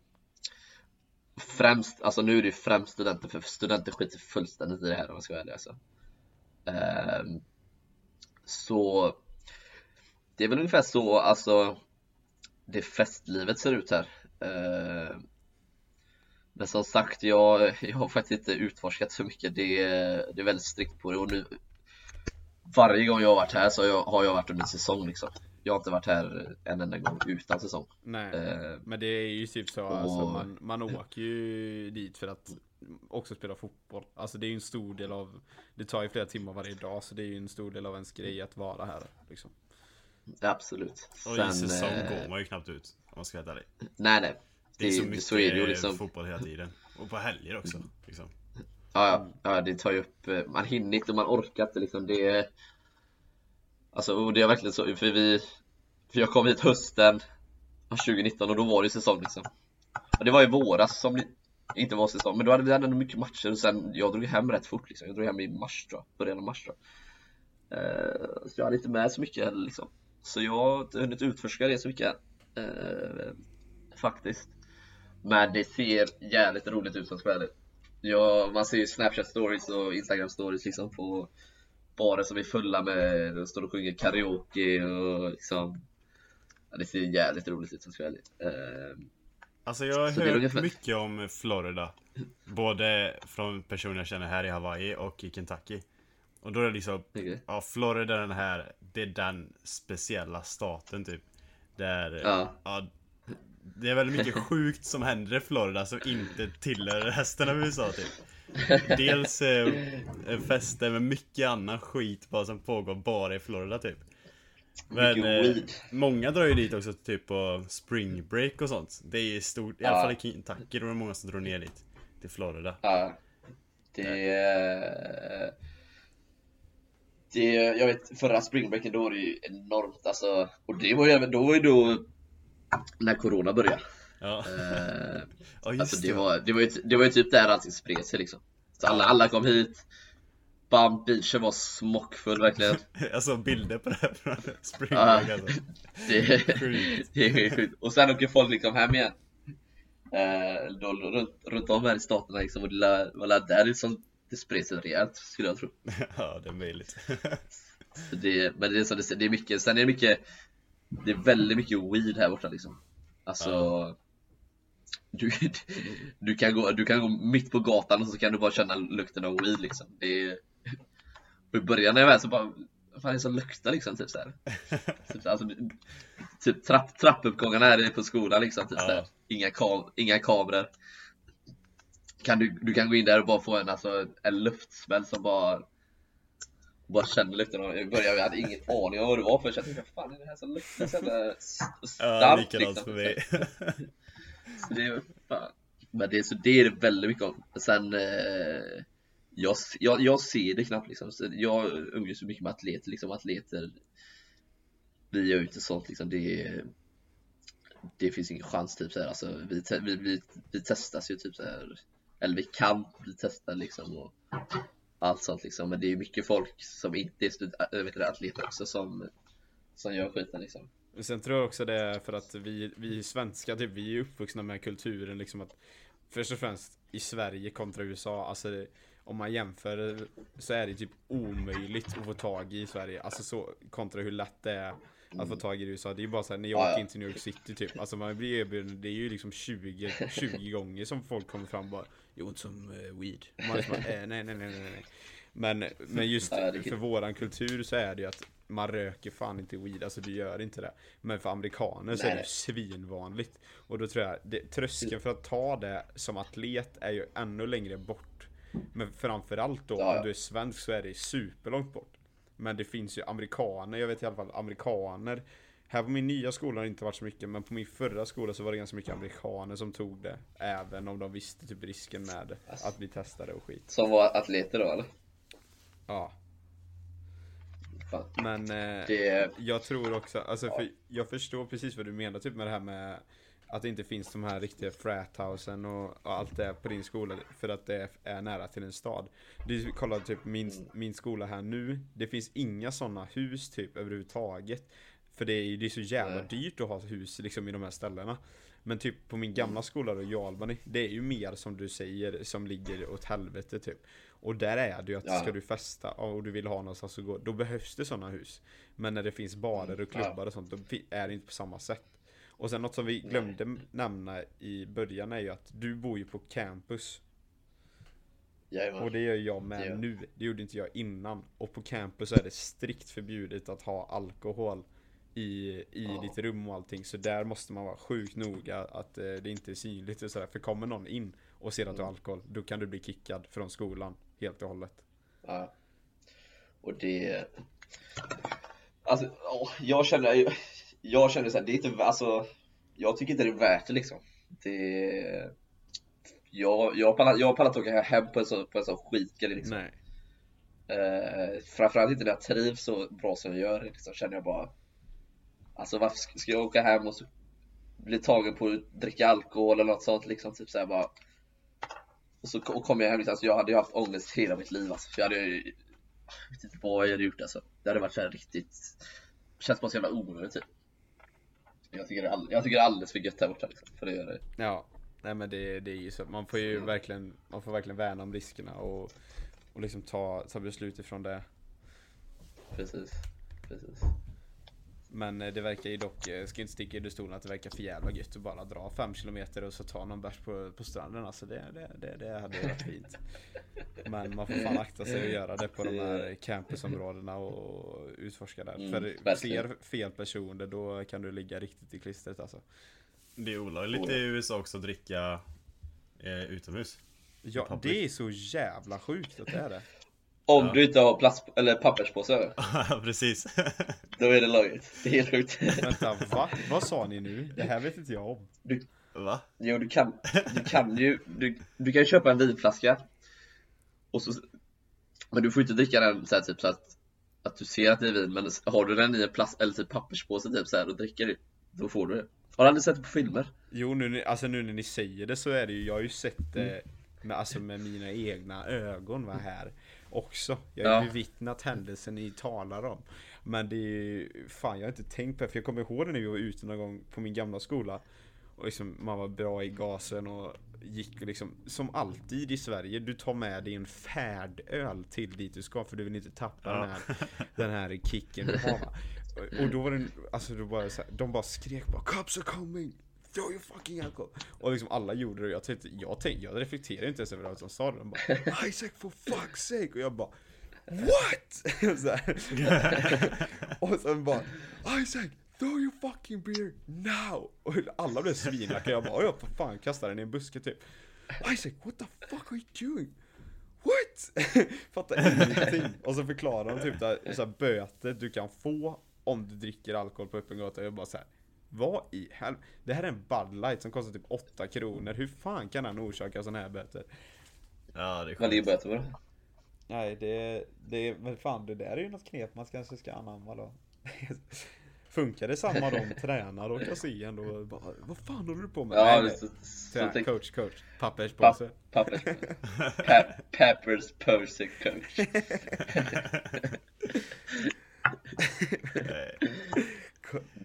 främst, alltså nu är det ju främst studenter för studenter skiter fullständigt i det här om man ska vara ärlig alltså. Ehm, så det är väl ungefär så alltså det festlivet ser ut här. Ehm, men som sagt, jag, jag har faktiskt inte utforskat så mycket. Det är, det är väldigt strikt på det och nu varje gång jag har varit här så har jag, har jag varit under säsong liksom. Jag har inte varit här en enda gång utan säsong.
Nej,
Eh,
men det är ju typ så,
och-
alltså, man, man åker ju dit för att också spela fotboll. Alltså det är ju en stor del av, det tar ju flera timmar varje dag så det är ju en stor del av ens grej att vara här liksom.
Absolut.
Och
Sen,
i säsong
eh,
går man ju knappt ut, om man ska vara ärlig.
Nej nej.
Det är så
det-
mycket
så är det ju liksom.
fotboll hela tiden. Och på helger också. Liksom.
Ja, ja, det tar ju upp, eh, man hinner inte, man orkar inte liksom det är- Alltså och det är verkligen så, för vi För jag kom hit hösten 2019 och då var det säsong liksom. Och det var i våras som det inte var säsong, men då hade vi ändå mycket matcher och sen Jag drog hem rätt fort liksom, jag drog hem i mars tror jag, början av mars tror jag. Eh, Så jag hade inte med så mycket heller liksom. Så jag har inte hunnit utforska det så mycket eh, Faktiskt. Men det ser jävligt roligt ut som ska vara ärlig. Ja, man ser ju Snapchat stories och Instagram stories liksom på barer som är fulla med, de står och sjunger karaoke och liksom ja, Det ser jävligt roligt ut som ska vara ärlig. Eh,
Alltså jag har hört
ungefär-
mycket om Florida. Både från personer jag känner här i Hawaii och i Kentucky. Och då är det liksom,
okej.
ja Florida den här, det är den speciella staten typ. Där,
Ja.
ja det är väldigt mycket sjukt som händer i Florida som inte tillhör resten av USA typ. Dels eh, fester med mycket annan skit bara som pågår bara i Florida typ. Men eh, många drar ju dit också typ på spring break och sånt. Det är stort, i alla fall i Kentucky då är det många som drar ner dit. Till Florida.
Ja, det är... Det, jag vet förra springbreaken då var det ju enormt alltså Och det var ju även, då ju då När corona började
Ja,
Eh,
ja
Alltså det
det.
var, det var, ju, det var ju typ där allting spred sig liksom Så alla, alla kom hit Bam, beachen var smockfull verkligen
Jag såg bilder på det här från spring
Ja.
break alltså.
Det, det är sjukt Och sen åker folk liksom hem igen eh, då, runt, runt om här i staterna liksom och det var där liksom det spred sig rejält skulle jag tro
Ja, det är möjligt.
Det, Men det är som säger, det är mycket, sen är det mycket Det är väldigt mycket weed här borta liksom Alltså
Ja.
Du, du, kan gå, du kan gå mitt på gatan och så kan du bara känna lukten av weed liksom det är, och I början när jag var här så bara Vad fan är det som luktar liksom typ såhär typ, alltså, typ trapp, trappuppgångarna här på skolan liksom typ
Ja.
såhär. Inga, kam, inga kameror kan du, du kan gå in där och bara få en, alltså, en luftsmäll som bara bara känner lukten av I början jag hade ingen aning om vad det var för jag kände vad fan är det här som luktar så jävla s-
Ja,
starkt
likadant
liksom.
för mig.
Det är fan. Men det, är- så det är det väldigt mycket om. Sen eh, jag, jag, jag ser det knappt liksom. Så jag umgås så mycket med atleter liksom. Atleter vi gör ju inte sånt liksom. Det, det finns ingen chans typ så här. Alltså, vi, vi, vi, vi testas ju typ så här. Eller vi kan bli testade liksom. Och allt sånt liksom. Men det är mycket folk som inte är stud, äh, vet du, atleter också som, som gör skiten liksom.
Sen tror jag också det är för att vi, vi svenskar, typ, vi är uppvuxna med kulturen liksom att Först och främst i Sverige kontra USA, alltså om man jämför så är det typ omöjligt att få tag i Sverige, alltså så kontra hur lätt det är att få tag i USA. Det är ju bara såhär, när jag
Ja,
åker in till New York City typ, alltså man blir erbjuden, det är ju liksom 20, 20 gånger som folk kommer fram och bara You want some uh, weed? Och Man liksom bara, eh, nej, nej, nej, nej, nej. Men, men just för våran kultur så är det ju att man röker fan inte weed, alltså du gör inte det. Men för amerikaner så är
Nej,
det
nej.
svinvanligt. Och då tror jag, det, tröskeln för att ta det som atlet är ju ännu längre bort. Men framförallt då,
Ja,
om du är svensk så är det superlångt bort. Men det finns ju amerikaner, jag vet i alla fall amerikaner. Här på min nya skola har det inte varit så mycket, men på min förra skola så var det ganska mycket amerikaner som tog det. Även om de visste typ risken med
Alltså.
att bli testade och skit.
Som var atleter då eller?
Ja, men eh,
Det,
Jag tror också, alltså för jag förstår precis vad du menar typ med det här med att det inte finns de här riktiga frathousen och, och allt det på din skola för att det är nära till en stad. Du kollar typ min, min skola här nu, det finns inga sådana hus typ överhuvudtaget. För det är, det är så jävla
Nej.
dyrt att ha hus liksom i de här ställena. Men typ på min gamla skola då i Albany, det är ju mer som du säger som ligger åt helvete typ. Och där är det ju att
Ja.
ska du festa och du vill ha någonstans att gå, då behövs det sådana hus. Men när det finns barer och klubbar och sånt, då är det inte på samma sätt. Och sen något som vi glömde nämna i början är ju att du bor ju på campus.
Jajamän.
Och det gör jag med
Ja.
nu. Det gjorde inte jag innan. Och på campus är det strikt förbjudet att ha alkohol i, i
Ja.
ditt rum och allting. Så där måste man vara sjukt noga att eh, det inte är synligt och sådär. För kommer någon in och ser att du har
Mm.
alkohol, då kan du bli kickad från skolan helt och hållet.
Ja. Och det... Alltså, åh, jag känner. Jag känner såhär, det är inte, alltså... Jag tycker inte det är värt det liksom. Det... Jag, jag pallar jag pallar inte åka hem på en sån, på en sån skitgrej liksom.
Nej.
Eh, framförallt inte när jag trivs så bra som jag gör liksom, känner jag bara Alltså varför ska jag åka hem och så bli tagen på att dricka alkohol eller något sånt liksom typ såhär bara Och så och kom jag hem liksom, alltså, jag hade ju haft ångest hela mitt liv alltså, för jag hade ju Jag vet inte vad jag hade gjort alltså Det hade varit såhär riktigt Känns bara så jävla onödigt typ jag tycker, det är all, jag tycker det är alldeles för gött här borta liksom, för det gör det
Ja. Nej men det, det är ju så. Man får ju
Mm.
verkligen, man får verkligen värna om riskerna och, och liksom ta, ta beslut ifrån det.
Precis, precis
Men eh, det verkar ju dock, jag ska inte sticka under stolen att det verkar för jävla gött att bara dra 5 kilometer och så ta någon bärs på, på stranden alltså det, det, det, det hade ju varit fint. Men man får fan akta sig att göra det på de här campusområdena och utforska där.
Mm,
För ser fel personer då kan du ligga riktigt i klistret alltså.
Det är olagligt i USA också att dricka eh, utomhus.
Ja, det är så jävla sjukt att det är det.
Om
Ja.
du inte har plats, eller papperspåse
Precis.
Då är det lagligt, det är helt sjukt
Vänta, va? Vad sa ni nu? Det här vet inte jag om.
Va?
Jo, du kan, du kan ju, du, du kan ju köpa en vinflaska och så, men du får inte dricka den så här, typ så att, att du ser att det är vin, men har du den i en plast eller typ papperspåse typ så här och dricker det, då får du det. Har du aldrig sett det på filmer?
Jo, nu, alltså nu när ni säger det så är det ju, jag har ju sett det med, alltså med mina egna ögon va, här också. Jag har
Ja.
bevittnat händelsen ni talar om. Men det är ju, fan jag har inte tänkt på det, för jag kommer ihåg det när vi var ute någon gång på min gamla skola. Och liksom, man var bra i gasen och gick och liksom, som alltid i Sverige, du tar med dig en färdöl till dit du ska för du vill inte tappa
Ja.
den, här, den här kicken du har Och då var det, alltså då bara så här, de bara skrek bara 'Cops are coming! Throw your fucking alcohol!' Och liksom alla gjorde det och jag tänkte, jag tänkte, jag reflekterade inte ens över att de sa det. De bara 'Isaac for fuck's sake!' Och jag bara What? så och sen bara Isaac, throw your fucking beer now! Och alla blev svinlacka, jag bara jag för fan kastar den i en buske typ Isaac, what the fuck are you doing? What? Fattar ingenting. Och så förklarar de typ där, så här, böter du kan få om du dricker alkohol på öppen gata. Jag bara så här. Vad i helvete? Det här är en Bud Light som kostar typ 8 kronor. Hur fan kan han orsaka sådana här böter?
Ja, det är
Vad ligger böter på det?
Nej, det, det, men fan det där är ju något knep man kanske ska anamma då. Funkar det samma de tränar och se ändå? Bara, Vad fan håller du på med?
Ja,
Nej,
så,
Så
så
coach, coach. Papperspåse.
pappers, pa, Peppers Percy coach.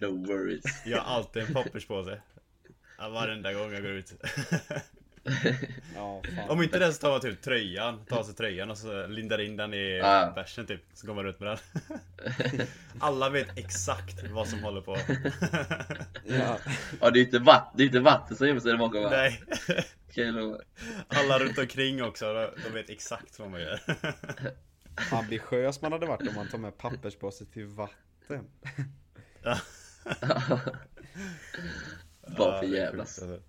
No worries.
Jag har alltid en papperspåse. Varenda gång jag går ut.
Ja.
Om inte den så tar man typ tröjan, tar sig tröjan och så lindar in den i
Ah.
bärsen typ. Så går man ut med den. Alla vet exakt vad som håller på.
Ja.
Ja, det är inte, vatt, det är inte vatten som gömmer sig där bakom va?
Nej. Alla runt omkring också, de- de vet exakt vad man gör.
Ambitiös man hade varit om man tar med papperspåse till vatten.
Bara för jävlas.
alltså.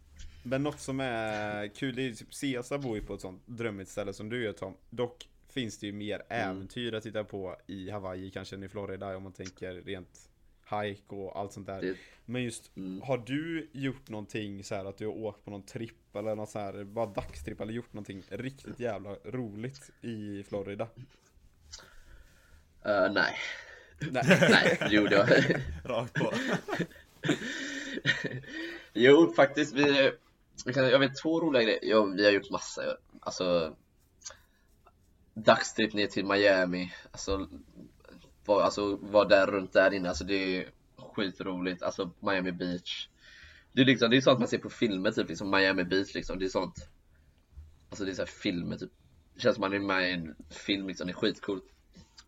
Men något som är kul, det är ju typ Cesar bor ju på ett sånt drömmigt ställe som du gör Tom. Dock finns det ju mer äventyr att titta på i Hawaii kanske än i Florida om man tänker rent hike och allt sånt där.
Det-
Men just,
Mm.
har du gjort någonting så här att du har åkt på någon tripp eller något så här, bara dagstripp eller gjort någonting riktigt jävla roligt i Florida?
Eh, nej.
Nej.
Nej, det gjorde jag.
Rakt på.
jo, faktiskt. Vi, jag vet två roliga grejer. Ja, vi har gjort massa. Alltså, dagstrip ner till Miami. Alltså, var, alltså, var där runt där inne. Alltså, det är skitroligt. Alltså, Miami Beach. Det är, liksom, det är sånt man ser på filmer, typ liksom Miami Beach liksom. Det är sånt. Alltså det är så här filmer typ. Det känns som man är med i en film liksom. Det är skitcoolt.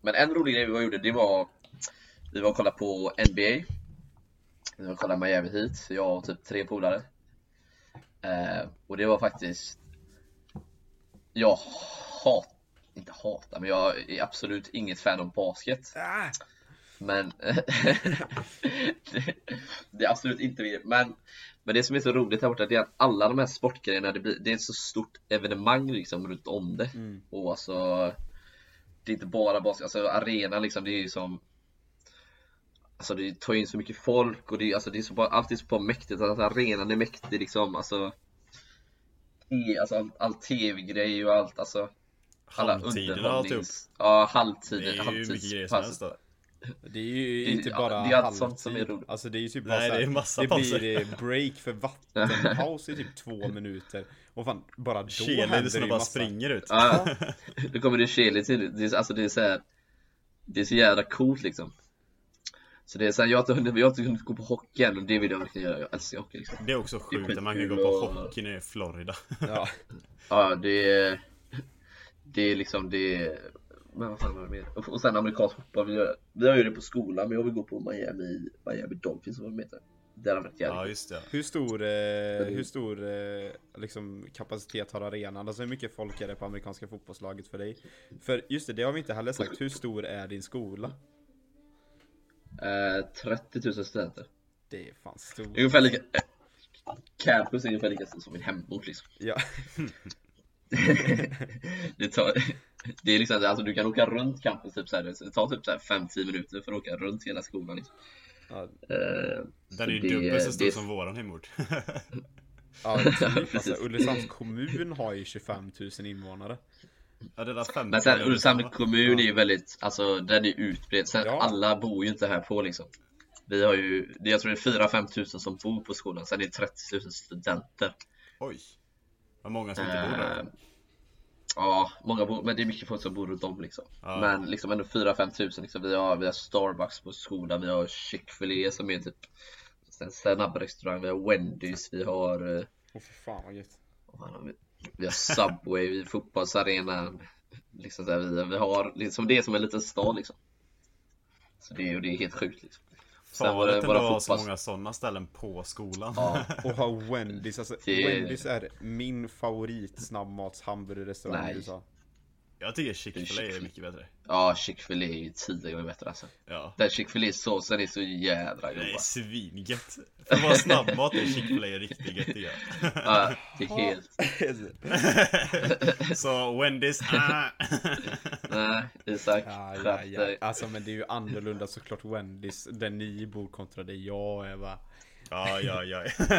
Men en rolig grej vi gjorde, det var vi var och kollade på NBA. Vi var och kollade Miami Heat, jag och typ tre polare. Eh, och det var faktiskt... Jag hat... Inte hatar, men jag är absolut inget fan av basket.
Ah!
Men... det, det är absolut inte det. Men, men det som är så roligt här borta, det är att alla de här sportgrejerna, det, blir, det är ett så stort evenemang liksom runt om det.
Mm.
Och alltså... Det är inte bara basket, alltså arenan liksom, det är ju som Alltså det tar in så mycket folk och det, är- alltså det är så bara, allt är så bara mäktigt, alltså arenan är mäktig liksom, alltså i- Alltså all, all tv-grej och allt, alltså
Halvtiderna och alltihop.
Ja,
Det
halvtiden,
är ju mycket grejer som helst då.
Det är ju
Det-
inte bara
det är allt sånt som är roligt.
Alltså det är ju typ bara
Nej,
så här,
det är massa
Det
pauser.
blir eh, break för vattenpaus i typ två minuter. Och fan, bara då händer det ju
bara
massa.
springer ut.
Ja, då kommer det cheerleading till, det är, alltså det är så här, Det är så jävla coolt liksom Så det är så här, jag har inte hunnit, jag har inte hunnit gå på hockey än och det vill jag verkligen göra, jag älskar hockey liksom
Det är också sjukt att man kan gå på
och-
hockey nere i Florida.
Ja.
Ja, det är Det är liksom det Men vad fan var det mer? Och, och sen amerikansk fotboll, vi, gör, vi har ju det på skolan men jag vill gå på Miami, Miami Dolphins vad de heter Det har varit jävligt
Ja, just det.
Hur stor, eh, hur stor eh, liksom, kapacitet har arenan? Alltså hur mycket folk är det på amerikanska fotbollslaget för dig? För just det, det har vi inte heller sagt. Hur stor är din skola?
Eh, 30 000 studenter
Det är fan stort.
Ungefär lika eh, Campus är ungefär lika stort som min hemort liksom
Ja.
det, tar, det är liksom, alltså du kan åka runt campus typ så här, det tar typ så här 5-10 minuter för att åka runt hela skolan liksom.
Ja,
Eh,
Den är ju
det-
dubbelt så stor
det-
som våran hemort.
ja typ. Alltså. Ulricehamns kommun har ju 25 000 invånare.
Ja, det där 50
Men sen Ulricehamn kommun är ju väldigt, alltså den är utbredd. Sen
Ja.
alla bor ju inte här på liksom. Vi har ju, det- jag tror det är 4-5 tusen som bor på skolan, sen är det 30 000 studenter.
Oj. Vad många som inte bor där.
Eh, Ja, många bor, men det är mycket folk som bor runt om liksom.
Ja.
Men liksom ändå 4-5 tusen liksom. Vi har, vi har Starbucks på skolan, vi har Chick-fil-A som är typ en snabbrestaurang, vi har Wendys, vi har eh,
Åh fy fan vad gött.
Vi? Har Subway, vi har fotbollsarenan. Liksom så här, vi, vi har liksom det är som en liten stad liksom. Så det, är- och det är helt sjukt liksom.
Farligt ändå att ha så många sådana ställen på skolan.
Ja,
Och ha Wendys, alltså
Det-
Wendys är min favorit snabbmats hamburgerrestaurang i. USA.
Jag tycker Chick-fil-A är mycket bättre.
ja Chick-fil-A är ju tio gånger bättre alltså.
Ja.
Den Chick-fil-A såsen är så jädra
Det
god.
är
alltså.
svingött. För att vara snabbmat är Chick-fil-A riktigt gött tycker jag.
Ja, det är helt...
Så Wendys, ah.
Nej, Isak,
Ja, ja, ja. Alltså men det är ju annorlunda såklart Wendys, där ni bor kontra där jag är va.
Ja, ja, ja.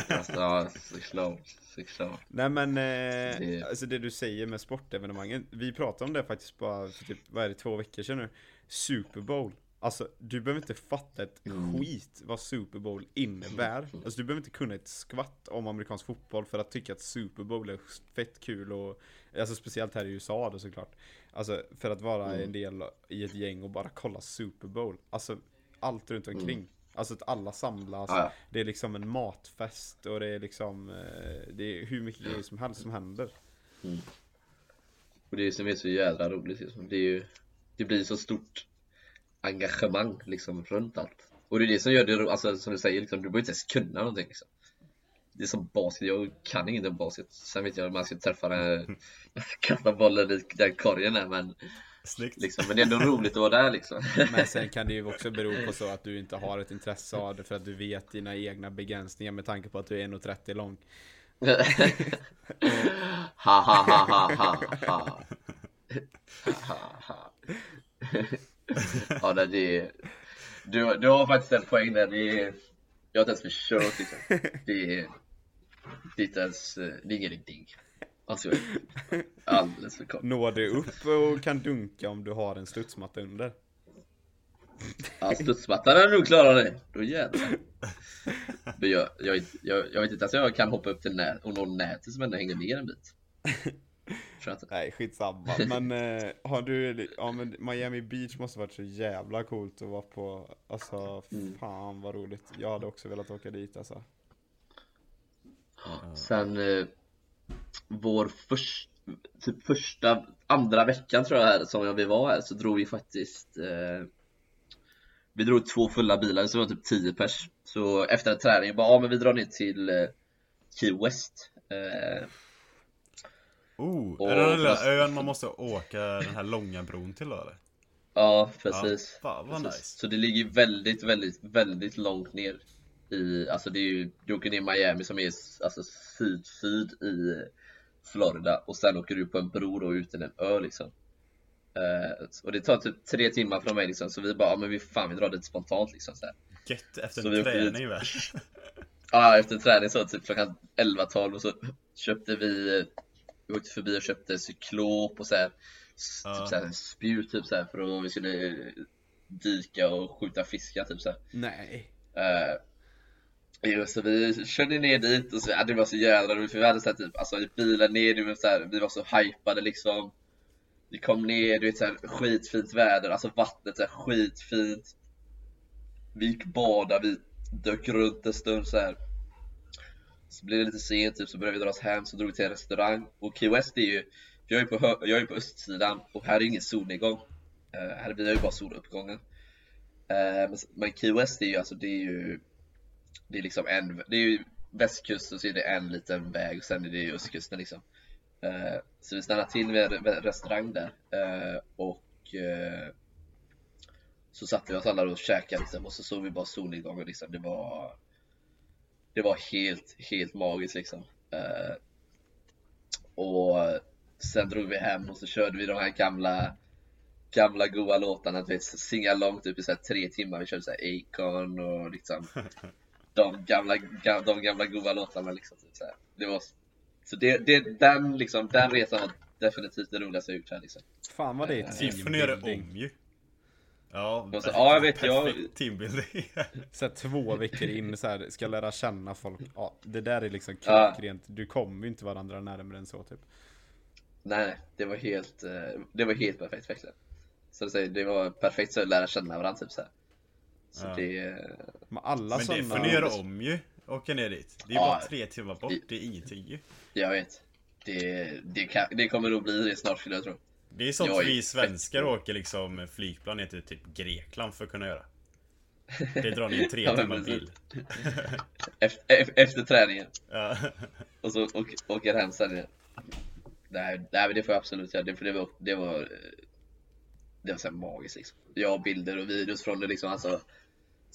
Alltså, ja, såklart, såklart.
Nej men, eh,
Det-
alltså det du säger med sportevenemangen, vi pratade om det faktiskt bara för typ, vad är det, två veckor sedan nu. Super Bowl. Alltså du behöver inte fatta ett
Mm.
skit vad Super Bowl innebär. Alltså du behöver inte kunna ett skvatt om amerikansk fotboll för att tycka att Super Bowl är fett kul och Alltså speciellt här i USA då såklart. Alltså för att vara
Mm.
en del i ett gäng och bara kolla Super Bowl. Alltså allt runt omkring. Alltså att alla samlas.
Mm. Ja, ja.
Det är liksom en matfest och det är liksom eh, Det är hur mycket grejer som helst som händer.
Och det som är så jädra roligt liksom, det är ju Det blir så stort engagemang liksom runt allt Och det är det som gör det ro- alltså som du säger liksom, du behöver inte ens kunna någonting liksom Det är som basket, jag kan inget om basket Sen vet jag att man ska träffa den Kasta bollen i den korgen där men
Snyggt.
liksom, Men det är ändå roligt att vara där liksom
Men sen kan det ju också bero på så att du inte har ett intresse av det för att du vet dina egna begränsningar med tanke på att du är 1,30 lång.
Ha ha ha ha ha ha Ha, ha. Ja det är du, du har faktiskt en poäng där, det är Jag har inte ens försökt liksom Det är Det är inte ens, eh, det är ingen idé Alltså Alldeles för kort
Når du upp och kan dunka om du har en studsmatta under?
Ja studsmattan är nog klara det, då jävlar Men jag, jag, jag, jag vet inte, alltså jag kan hoppa upp till nät och nå nätet som ändå hänger ner en bit. Jag.
Nej, skitsamma. Men eh, har du, ja men Miami Beach måste varit så jävla coolt att vara på. Alltså,
Mm.
fan vad roligt. Jag hade också velat åka dit alltså.
Sen eh, vår först, typ första, andra veckan tror jag här som vi var här så drog vi faktiskt eh, Vi drog två fulla bilar så det var typ 10 pers Så efter en träning bara, ja men vi drar ner till eh, Key West eh,
Oh,
Och
är det den lilla
fast-
ön man måste åka den här långa bron till då eller?
Ja precis
Ja, fan vad
Precis.
nice.
Så det ligger väldigt, väldigt, väldigt långt ner i, alltså det är ju, du åker ner i Miami som är alltså syd-syd i Florida och sen åker du på en bro då ut till en ö liksom. Eh, och det tar typ tre timmar från mig liksom, så vi bara, ja, men vi fan vi drar dit spontant liksom så här.
Gött efter
Så
en träning väl?
Ja, efter träning så typ klockan 11-12 och så köpte vi, vi åkte förbi och köpte cyklop och så här, s-
Ja.
typ så här spjut typ så här för att vi skulle dyka och skjuta fiskar typ så här.
Nej.
Uh, jo, så vi körde ner dit och så, ja, det var så jävla roligt för vi hade så här, typ, alltså i bilen ner, det så här, vi var så hypade liksom. Vi kom ner, du vet såhär skitfint väder, alltså vattnet är skitfint. Vi gick bada, vi dök runt en stund så här. Så blev det lite sent typ, så började vi dra oss hem, så drog vi till en restaurang. Och Key West är ju, för jag är på, hö- jag är på östsidan och här är ingen solnedgång. Eh, uh, Här vi har ju bara soluppgången. Uh, men, men Key West är ju alltså, det är ju det är liksom en, det är ju västkusten så är det en liten väg och sen är det ju östkusten liksom eh, Så vi stannade till vid en restaurang där eh, och eh, Så satte vi oss alla och käkade liksom och så såg vi bara solnedgången liksom, det var Det var helt, helt magiskt liksom Och sen drog vi hem och så körde vi de här gamla gamla goa låtarna, du vet, singa långt upp i så tre timmar. Vi körde så här Akon och liksom de gamla, ga, de gamla goa låtarna liksom. Typ, så här. Det var, så det, det, den liksom, den resan var definitivt det roligaste jag gjort här liksom.
Fan vad det är
får göra
teambuilding.
om ju. Ja,
så- ja, jag vet, jag-
perfekt teambuilding.
Så här, två veckor in så här, ska lära känna folk. Ja, det där är liksom
Ja.
klockrent. Du kommer ju inte varandra närmare än så typ.
Nej, det var helt, eh, det var helt perfekt verkligen. Så att säga, det var perfekt så att lära känna varandra typ så här. Så
Ja.
det,
Men alla
Men det får ni göra om ju. Åka ner dit. Det är
Ja.
bara tre timmar bort, det är ingenting ju.
jag vet. Det, det, kan, det kommer nog bli det snart skulle jag tro.
Det är sånt
Jag är
vi
fett
svenskar åker liksom flygplan ner till typ Grekland för att kunna göra. Det drar ni tre
Ja,
timmar till.
Efter, träningen.
Ja.
Och så åker, åker hem sen igen. Nej, nej men det får jag absolut göra. Det, för det var, det var, eh, det var så här magiskt liksom. Jag har bilder och videos från det liksom. Alltså,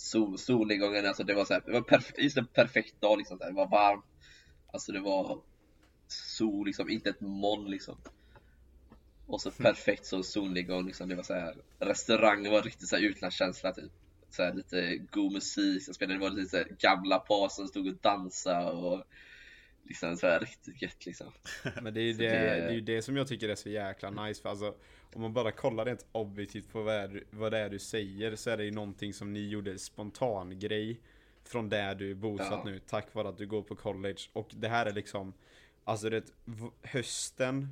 sol, solnedgången, alltså det var så här, det var perf- just en perfekt dag liksom. Det var varmt. Alltså det var sol liksom, inte ett moln liksom. Och så perfekt så solnedgång liksom. Det var så här, restaurangen var riktigt så här utlandskänsla typ. Så här, lite god musik som spelade, det var lite så här, gamla par som stod och dansade och liksom så här riktigt gött liksom.
Men det är ju det,
det-
det är ju det som jag tycker är så jäkla nice för alltså Om man bara kollar rent objektivt på vad, är, vad det är du säger så är det ju någonting som ni gjorde spontan grej Från där du är bosatt
Ja.
nu tack vare att du går på college och det här är liksom Alltså det hösten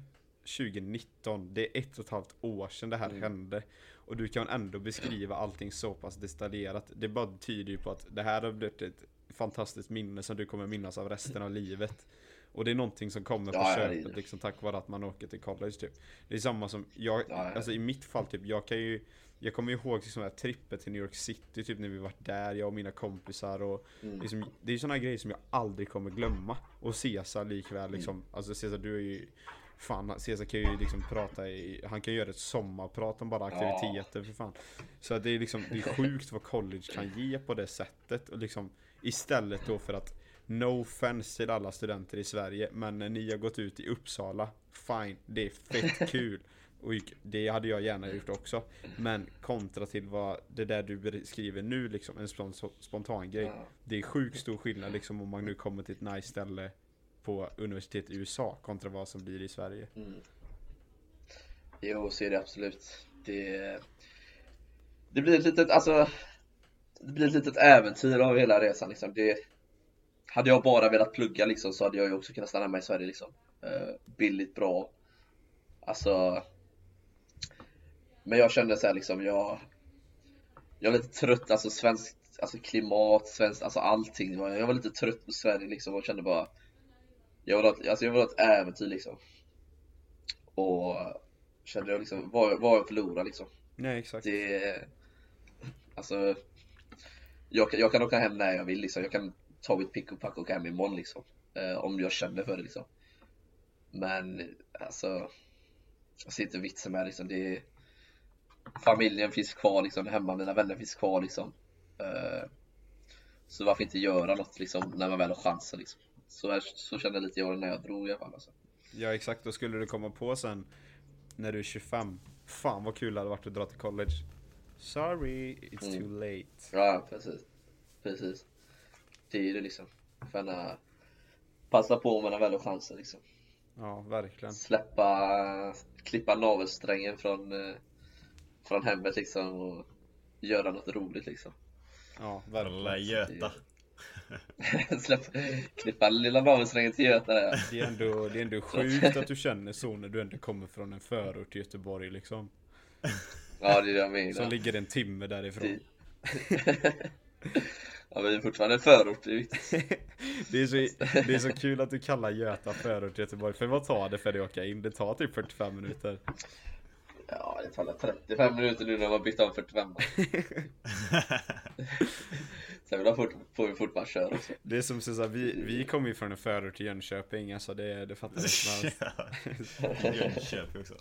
2019 Det är ett och ett halvt år sedan det här
Mm.
hände Och du kan ändå beskriva allting så pass detaljerat Det bara tyder ju på att det här har blivit ett fantastiskt minne som du kommer minnas av resten av livet och det är någonting som kommer på
Ja, ja,
köpet liksom tack vare att man åker till college typ. Det är samma som jag,
Ja, ja.
alltså i mitt fall typ, jag kan ju Jag kommer ihåg liksom här tripper till New York City typ när vi var där, jag och mina kompisar och
Mm.
liksom, Det är ju sådana grejer som jag aldrig kommer glömma. Och Cesar likväl liksom,
Mm.
alltså Cesar du är ju Fan, Cesar kan ju liksom prata i, han kan göra ett sommarprat om bara aktiviteter för fan. Så det är liksom, det är sjukt vad college kan ge på det sättet och liksom Istället då för att No offense till alla studenter i Sverige, men när ni har gått ut i Uppsala, fine, det är fett kul. Och det hade jag gärna gjort också. Men kontra till vad det där du beskriver nu liksom, en spon- spontan grej. Det är sjukt stor skillnad liksom om man nu kommer till ett nice ställe på universitet i USA kontra vad som blir i Sverige.
Mm. Jo, så är det absolut. Det, det blir ett litet, alltså det blir ett litet äventyr av hela resan liksom. Det, hade jag bara velat plugga liksom så hade jag ju också kunnat stanna hemma i Sverige liksom. Eh, billigt, bra. Alltså. Men jag kände så här liksom, jag. Jag var lite trött, alltså svenskt, alltså klimat, svenskt, alltså allting. Jag var lite trött på Sverige liksom och kände bara. Jag vill ha, ett- alltså jag vill ha ett äventyr liksom. Och kände jag liksom, vad, vad jag förlorar liksom.
Nej exakt.
Det, alltså, jag, kan- jag kan åka hem när jag vill liksom. Jag kan ta mitt pick och pack och åka hem imorgon liksom. Eh, om jag känner för det liksom. Men alltså, jag ser inte vitsen med det, liksom. Det, familjen finns kvar liksom, hemma, mina vänner finns kvar liksom. Eh, så varför inte göra något liksom när man väl har chansen liksom. Så, här, så kände lite jag när jag drog i alla fall alltså.
Ja exakt, då skulle du komma på sen när du är 25. Fan vad kul det hade varit att dra till college. Sorry, it's
Mm.
too late.
Ja, precis. Precis. Det är det liksom. För gärna passa på när man väl har chansen liksom.
Ja, verkligen.
Släppa, klippa navelsträngen från, eh, från hemmet liksom och göra något roligt liksom.
Ja, verkligen.
Göta.
Släpp, klippa lilla navelsträngen till Göta där.
Det är, ändå, det är ändå sjukt att du känner så när du ändå kommer från en förort till Göteborg liksom.
Ja, det är det jag
Som
menar.
ligger en timme därifrån.
Ja, det är fortfarande en förort, det är viktigt.
Det är, så, det är så kul att du kallar Göta förort till Göteborg. För vad tar det för dig att åka in? Det tar typ 45 minuter.
Ja, det tar 35 minuter nu när man bytt om 45. Sen vill jag fort, får vi fort bara köra också.
Det är som så här, vi, vi kommer ju från en förort till Jönköping, alltså det, det fattar jag som.
Ja, Jönköping också.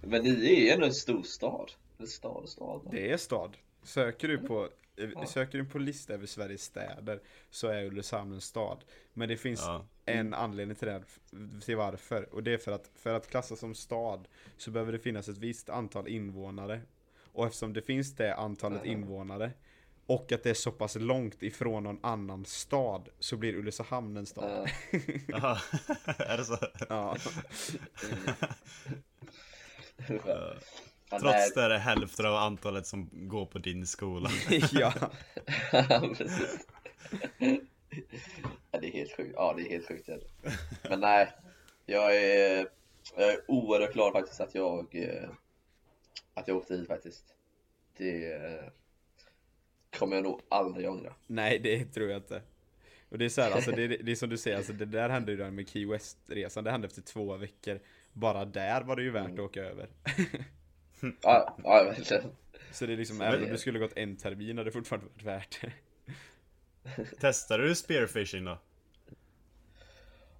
Men ni är ändå en stor stad. En stad stad.
Det är stad. Söker du på,
Ja.
söker du på lista över Sveriges städer så är Ulricehamn en stad. Men det finns
Ja.
en anledning till det, till varför. Och det är för att, för att klassas som stad så behöver det finnas ett visst antal invånare. Och eftersom det finns det antalet
Ja.
invånare och att det är så pass långt ifrån någon annan stad så blir Ulricehamn en stad.
Ja.
Jaha, är det så?
Ja.
Trots det är det hälften av antalet som går på din skola.
ja.
Precis. Ja, det är helt sjukt. Ja, det är helt sjukt. är. Men nej, jag är, jag är oerhört glad faktiskt att jag eh, att jag åkte hit faktiskt. Det eh, kommer jag nog aldrig ångra.
Nej, det tror jag inte. Och det är så här, alltså det, det är som du säger, alltså det där hände ju där med Key West-resan, det hände efter två veckor. Bara där var det ju värt att åka över.
Ja, ja verkligen.
Så det är liksom, även om det skulle gått en termin hade det fortfarande varit värt det.
Testade du spearfishing då?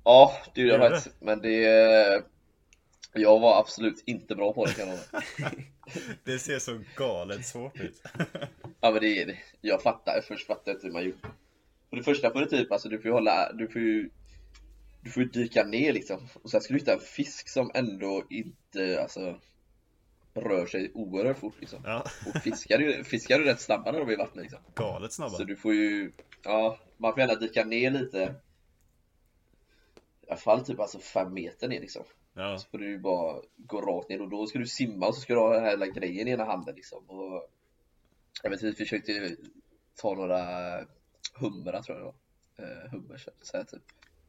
Ja, det gjorde jag faktiskt. Men det jag var absolut inte bra på det kan jag.
Det ser så galet svårt ut.
Ja men det är det. Jag fattar, först fattar jag inte hur man gjorde. För det första får du typ, alltså du får ju hålla, du får ju Du får ju dyka ner liksom. Och sen ska du hitta en fisk som ändå inte, alltså Rör sig oerhört fort liksom.
Ja,
Och fiskar är, fiskar är rätt snabba när de är i vattnet liksom.
galet snabba.
Så du får ju, ja, man får gärna dyka ner lite. I alla fall typ alltså fem meter ner liksom.
Ja,
Så får du ju bara gå rakt ner och då ska du simma och så ska du ha den här jävla grejen i ena handen liksom. Och jag vet inte, vi försökte ta några humrar tror jag det var. Eh, hummerkött så här typ.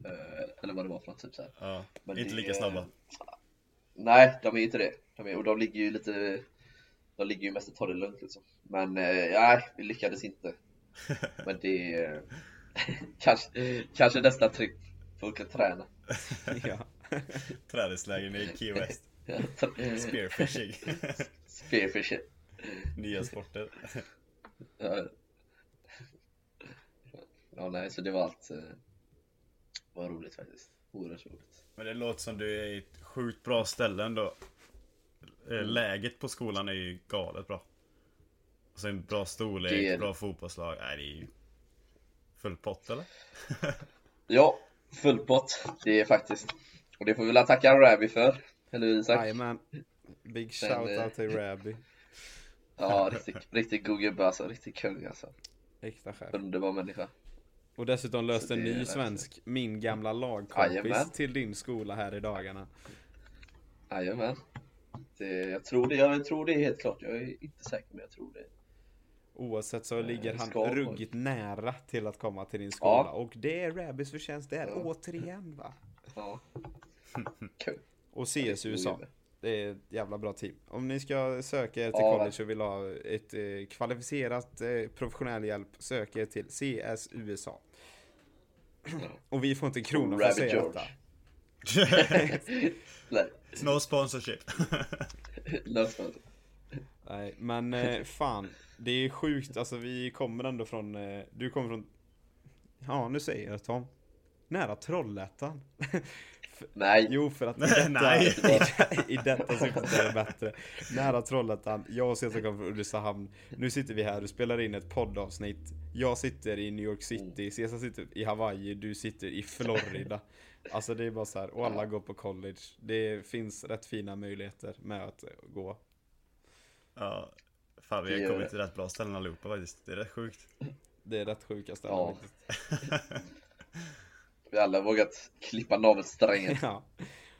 Eh, eller vad det var för något typ så här.
ja.
Men
Inte
det-
lika snabba.
Nej, de är inte det. De är, och de ligger ju lite De ligger ju mest och tar det lugnt liksom. Men eh, nej, vi lyckades inte. Men det är kanske, kanske nästa trick. Får åka träna.
ja.
Träningsläger i Key West. Spearfishing.
Spearfishing.
Nya sporter.
Ja. ja, nej, så det var allt. Var roligt faktiskt. Oerhört roligt.
Men det låter som du är i ett sjukt bra ställe ändå. Eh,
Mm.
Läget på skolan är ju galet bra. Och så en bra storlek,
Det
bra fotbollslag. Nej, det är ju full pott eller?
Ja, full pott. Det är faktiskt. Och det får vi väl tacka Rabby för. Eller hur, Isak?
Jajamän. Big
Men,
shout
eh,
out till Rabby.
Ja, riktigt, riktigt god gubbe alltså. Riktigt kung alltså.
Äkta chef.
Underbar människa.
Och dessutom löste en ny svensk, min gamla lagkompis till din skola här i dagarna.
Jajamän. Jag tror det, jag tror det är helt klart. Jag är inte säker men jag tror det.
Oavsett så ligger han
ska
ruggigt nära till att komma till din skola.
Ja.
Och det är Rabbits förtjänst där
Ja.
återigen va.
Ja. Kul.
Och CS USA. Det är ett jävla bra team. Om ni ska söka er till
Ja,
college och vill ha ett eh, kvalificerat eh, professionell hjälp, sök er till CS USA. Och vi får inte en krona för att säga
George.
detta.
Nej,
no sponsorship.
nästan.
Nej, men eh, fan. Det är sjukt, alltså vi kommer ändå från, eh, du kommer från, ja nu säger jag det Tom. Nära Trollhättan.
Nej.
Jo, för att i detta,
Nej.
i, i detta syftet är det bättre. Nära Trollhättan, jag och Cesar kommer från Ulricehamn. Nu sitter vi här och spelar in ett poddavsnitt. Jag sitter i New York City, Cesar sitter i Hawaii, du sitter i Florida. Alltså det är bara så här, och alla går på college. Det finns rätt fina möjligheter med att gå.
Ja, fan vi
Det
har kommit till rätt bra ställen allihopa faktiskt. Det är rätt sjukt.
Det är rätt sjuka ställen
Ja.
faktiskt.
Vi alla vågat klippa navelsträngen.
Ja.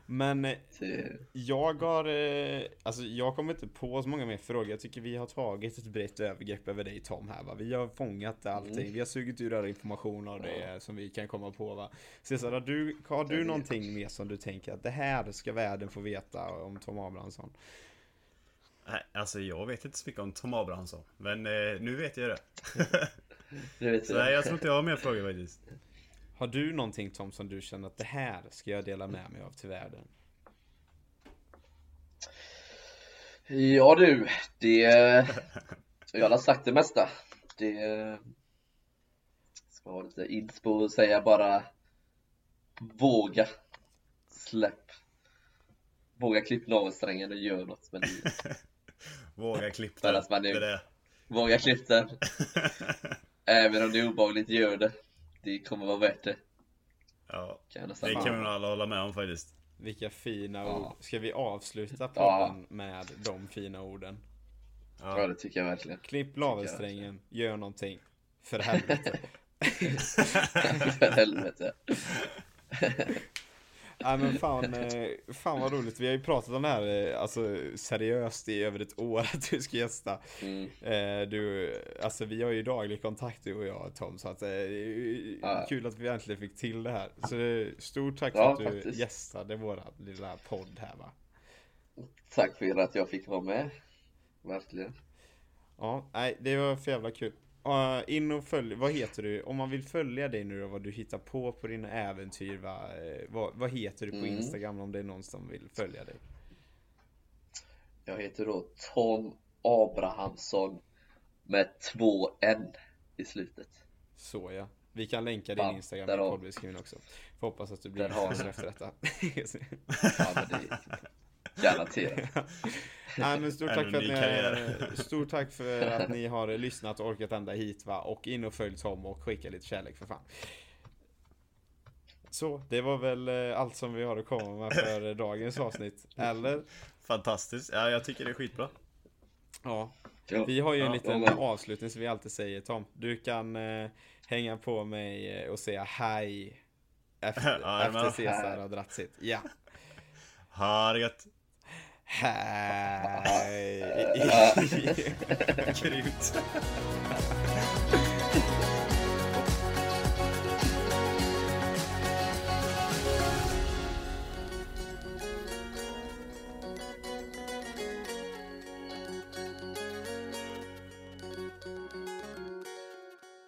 Men eh,
till-
jag har, eh, alltså jag kommer inte på så många mer frågor. Jag tycker vi har tagit ett brett övergrepp över dig Tom här va. Vi har fångat allting.
Mm.
Vi har sugit ur all information av det som vi kan komma på va. Cesar, har du, har
Jag
du någonting mer som du tänker att det här ska världen få veta om Tom Abrahamsson?
Nej, alltså jag vet inte så mycket om Tom Abrahamsson. Men eh, nu vet jag det.
Nu vet
Så
du
nej, jag tror inte jag har mer frågor faktiskt.
Har du någonting Tom som du känner att det här ska jag dela med mig av till världen?
Ja du, det... Jag har sagt det mesta. Det... Ska ha lite inspo och säga bara Våga Släpp Våga klipp navelsträngen och gör något med livet.
Våga klippa
För
den.
att man
Det
är-
är det.
Våga klipp den. Även om det är obehagligt, gör det. Det kommer vara värt det.
Ja,
Kan
det kan vi nog alla hålla med om faktiskt.
Vilka fina
Ja.
ord. Ska vi avsluta
Ja.
podden med de fina orden?
Ja,
Ja.
det tycker jag verkligen.
Klipp navelsträngen, gör någonting. För helvete.
För helvete.
Nej men fan, eh, fan vad roligt. Vi har ju pratat om det här eh, alltså, seriöst i över ett år att du ska gästa.
Mm.
Eh, du, alltså vi har ju daglig kontakt du och jag Tom, så att det är
Ja.
kul att vi äntligen fick till det här. Så stort tack
Ja,
för att du
faktiskt.
gästade våra lilla podd här va.
Tack för att jag fick vara med. Verkligen.
Ja, nej det var för jävla kul. Uh, in och följ, vad heter du? Om man vill följa dig nu då, vad du hittar på på dina äventyr va? Eh, vad, vad heter du på
Mm.
Instagram om det är någon som vill följa dig?
Jag heter då Tom Abrahamsson med två N i slutet.
Så ja. Vi kan länka din
Ja,
Instagram i poddbeskrivningen också. Får hoppas att du blir
Där
efter detta.
Ja, men det garanterat.
Nej men stort tack, för att ni, stort tack för att ni har lyssnat och orkat ända hit va. Och in och följ Tom och skicka lite kärlek för fan. Så, det var väl eh, allt som vi har att komma med för dagens avsnitt. Eller?
Fantastiskt. Ja, jag tycker det är skitbra.
Ja.
Ja.
Vi har ju en liten
ja,
avslutning som vi alltid säger Tom. Du kan eh, hänga på mig eh, och säga hej. Efter,
Ja,
efter Cesar har dratt sitt. Ja.
Ha det gött.
Hej.
Grymt.